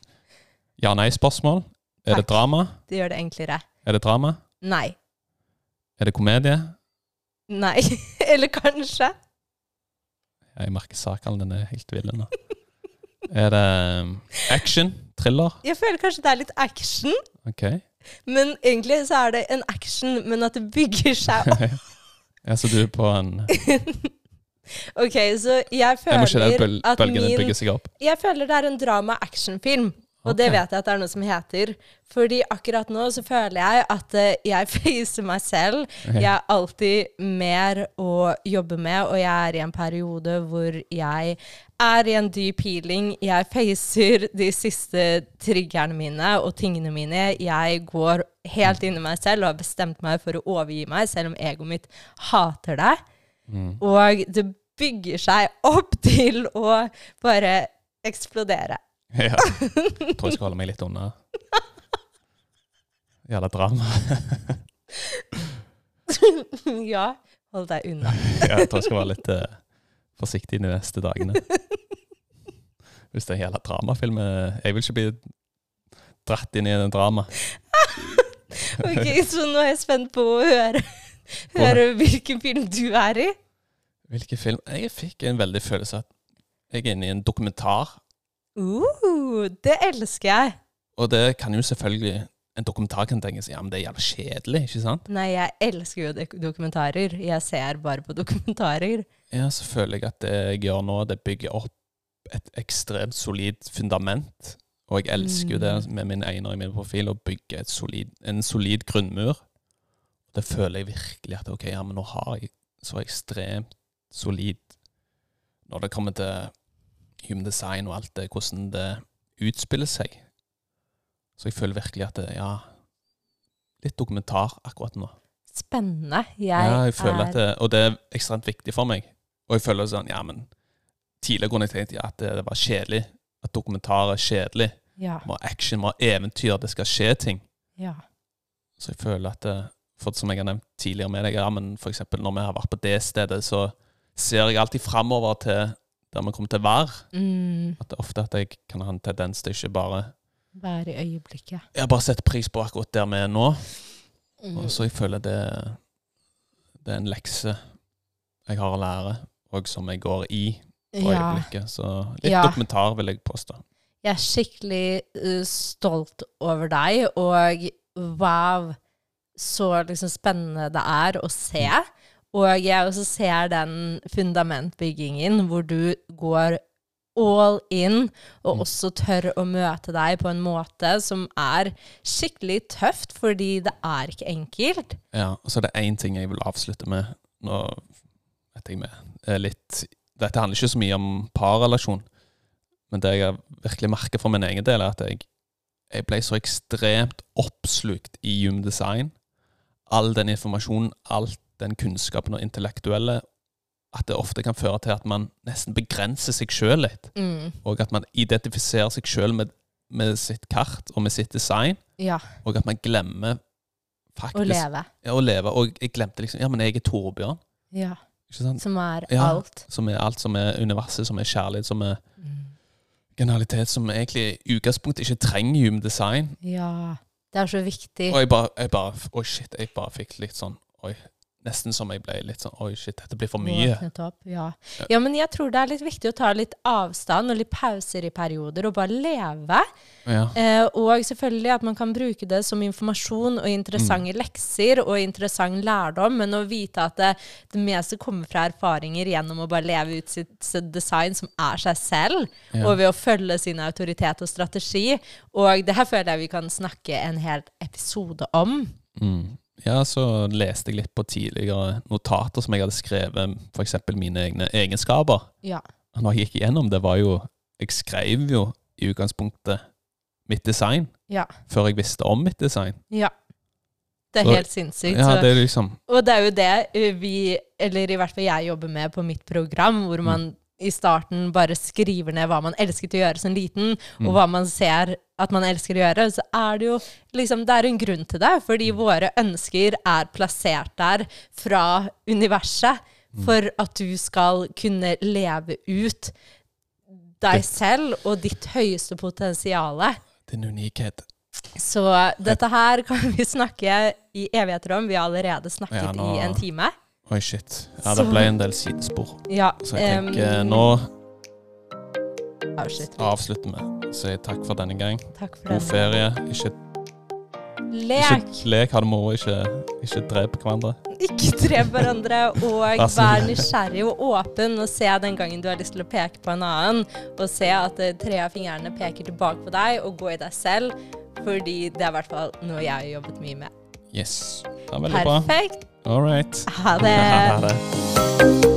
Speaker 1: ja-nei-spørsmål. Er det drama?
Speaker 2: Det gjør det enklere.
Speaker 1: Er det drama?
Speaker 2: Nei.
Speaker 1: Er det komedie?
Speaker 2: Nei. *laughs* Eller kanskje.
Speaker 1: Jeg merker sakene den er helt vill nå. Er det um, action? Thriller?
Speaker 2: Jeg føler kanskje det er litt action,
Speaker 1: OK.
Speaker 2: men egentlig så er det en action, men at det bygger seg opp. *laughs*
Speaker 1: ja, så du er på en *laughs*
Speaker 2: Ok, så jeg
Speaker 1: Jeg
Speaker 2: føler
Speaker 1: bøl
Speaker 2: at min. Jeg føler det er en drama-actionfilm. Og det vet jeg at det er noe som heter. Fordi akkurat nå så føler jeg at eh, jeg *laughs* facer meg selv. Jeg har alltid mer å jobbe med, og jeg er i en periode hvor jeg er i en dyp healing. Jeg facer de siste triggerne mine og tingene mine. Jeg går helt inn i meg selv og har bestemt meg for å overgi meg, selv om egoet mitt hater det.
Speaker 1: Mm.
Speaker 2: Og det bygger seg opp *laughs* til å bare eksplodere.
Speaker 1: Ja. Jeg *laughs* tror jeg skal holde meg litt unna. Jævla drama. *laughs*
Speaker 2: ja, hold deg unna. *laughs*
Speaker 1: Ja, jeg tror jeg skal være litt uh, forsiktig de neste dagene. Hvis det er en jævla dramafilm eh, Jeg vil ikke bli dratt inn i en drama.
Speaker 2: Ok, Så nå er jeg spent på å høre, høre hvilken film du er i.
Speaker 1: Hvilken film? Jeg fikk en veldig følelse av at jeg er inne i en dokumentar.
Speaker 2: Uh, det elsker jeg.
Speaker 1: Og det kan jo selvfølgelig En dokumentar kan tenkes ja, men det er jævlig kjedelig, ikke sant?
Speaker 2: Nei, jeg elsker jo dokumentarer. Jeg ser bare på *laughs* dokumentarer.
Speaker 1: Ja, så føler jeg at det jeg gjør nå, det bygger opp et ekstremt solid fundament. Og jeg elsker jo det med min einer i min profil, å bygge et solid, en solid grunnmur. Det føler jeg virkelig at ok, ja, men nå har jeg så ekstremt solid Når det kommer til human design og alt det, hvordan det utspiller seg. Så jeg føler virkelig at det, ja Litt dokumentar akkurat nå.
Speaker 2: Spennende. Jeg,
Speaker 1: ja, jeg føler
Speaker 2: er
Speaker 1: at det, Og det er ekstremt viktig for meg. Og jeg føler sånn, ja, men Tidligere kunne jeg tenkt ja, at det, var kjedelig. At dokumentar er kjedelig.
Speaker 2: Ja.
Speaker 1: Må ha action, må ha eventyr, det skal skje ting.
Speaker 2: ja.
Speaker 1: Så jeg føler at det, for Som jeg har nevnt tidligere med deg, ja, men for eksempel når vi har vært på det stedet, så ser jeg alltid framover til der vi kommer til å være.
Speaker 2: Mm,
Speaker 1: At det er ofte at jeg kan ha en tendens til ikke bare
Speaker 2: være i øyeblikket.
Speaker 1: Jeg har bare setter pris på akkurat der vi er nå.
Speaker 2: Mm.
Speaker 1: Og så jeg føler det Det er en lekse jeg har å lære, og som jeg går i på
Speaker 2: Ja.
Speaker 1: øyeblikket. Så litt
Speaker 2: Ja.
Speaker 1: dokumentar, vil jeg påstå.
Speaker 2: Jeg er skikkelig uh, stolt over deg, og wow, så liksom spennende det er å se. Og jeg også ser den fundamentbyggingen hvor du går all in, og
Speaker 1: Mm.
Speaker 2: også tør å møte deg på en måte som er skikkelig tøft, fordi det er ikke enkelt.
Speaker 1: Ja, og så er det én ting jeg vil avslutte med. Nå vet jeg med litt Dette handler ikke så mye om parrelasjon, men det jeg virkelig merker for min egen del, er at jeg, jeg ble så ekstremt oppslukt i Hume Design. All den informasjonen, all den kunnskapen og intellektuelle, at det ofte kan føre til at man nesten begrenser seg sjøl litt.
Speaker 2: Mm.
Speaker 1: Og at man identifiserer seg sjøl med, med sitt kart og med sitt design,
Speaker 2: Ja,
Speaker 1: og at man glemmer faktisk
Speaker 2: å leve.
Speaker 1: ja, å leve. Og jeg glemte liksom Ja, men jeg er Torbjørn.
Speaker 2: Ja, som er
Speaker 1: Ja.
Speaker 2: alt.
Speaker 1: Som er alt som er universet, som er kjærlighet, som er
Speaker 2: Mm.
Speaker 1: generalitet, som egentlig i utgangspunktet ikke trenger human design.
Speaker 2: Ja, det er så viktig.
Speaker 1: Og jeg bare, jeg bare Oi, shit. Jeg bare fikk litt sånn Oi. Nesten som jeg ble litt sånn Oi, shit, dette blir for mye.
Speaker 2: Ja. ja, men jeg tror det er litt viktig å ta litt avstand og litt pauser i perioder, og bare leve.
Speaker 1: Ja.
Speaker 2: Eh, og selvfølgelig at man kan bruke det som informasjon og interessante lekser og interessant lærdom, men å vite at det, det meste kommer fra erfaringer gjennom å bare leve ut sitt, sitt design som er seg selv,
Speaker 1: Ja.
Speaker 2: og ved å følge sin autoritet og strategi. Og det her føler jeg vi kan snakke en hel episode om.
Speaker 1: Mm. Ja, så leste jeg litt på tidligere notater som jeg hadde skrevet, f.eks. mine egne egenskaper.
Speaker 2: Ja.
Speaker 1: Når jeg gikk igjennom det, var jo Jeg skrev jo i utgangspunktet mitt design
Speaker 2: Ja.
Speaker 1: før jeg visste om mitt design.
Speaker 2: ja. Det er
Speaker 1: Så-
Speaker 2: helt sinnssykt.
Speaker 1: Ja, det er liksom
Speaker 2: Og det er jo det uh, vi, eller i hvert fall jeg jobber med på mitt program, hvor man i starten bare skriver ned hva man elsket å gjøre som liten, og hva man ser at man elsker å gjøre, så er det jo liksom Det er en grunn til det, fordi våre ønsker er plassert der fra universet for at du skal kunne leve ut deg selv og ditt høyeste potensiale.
Speaker 1: din unikhet.
Speaker 2: Så dette her kan vi snakke i evigheter om. Vi har allerede snakket
Speaker 1: Ja, nå-
Speaker 2: i en time.
Speaker 1: Oi, shit. Ja, det
Speaker 2: Så-
Speaker 1: ble en del sidespor.
Speaker 2: Ja,
Speaker 1: Så jeg tenker
Speaker 2: um,
Speaker 1: nå
Speaker 2: avslutter.
Speaker 1: avslutter vi. Sier takk for denne gang.
Speaker 2: Takk for
Speaker 1: God ferie. Ikke,
Speaker 2: Lek,
Speaker 1: ikke lek, ha det moro. Ikke, ikke drep hverandre.
Speaker 2: ikke drep hverandre, og
Speaker 1: Vær så
Speaker 2: nysgjerrig og åpen, og se den gangen du har lyst til å peke på en annen, og se at eh, tre av fingrene peker tilbake på deg, og gå i deg selv, fordi det er i hvert fall noe jeg har jobbet mye med.
Speaker 1: Yes. Det er veldig bra.
Speaker 2: Perfekt.
Speaker 1: All right.
Speaker 2: Ha det.
Speaker 1: Ha det.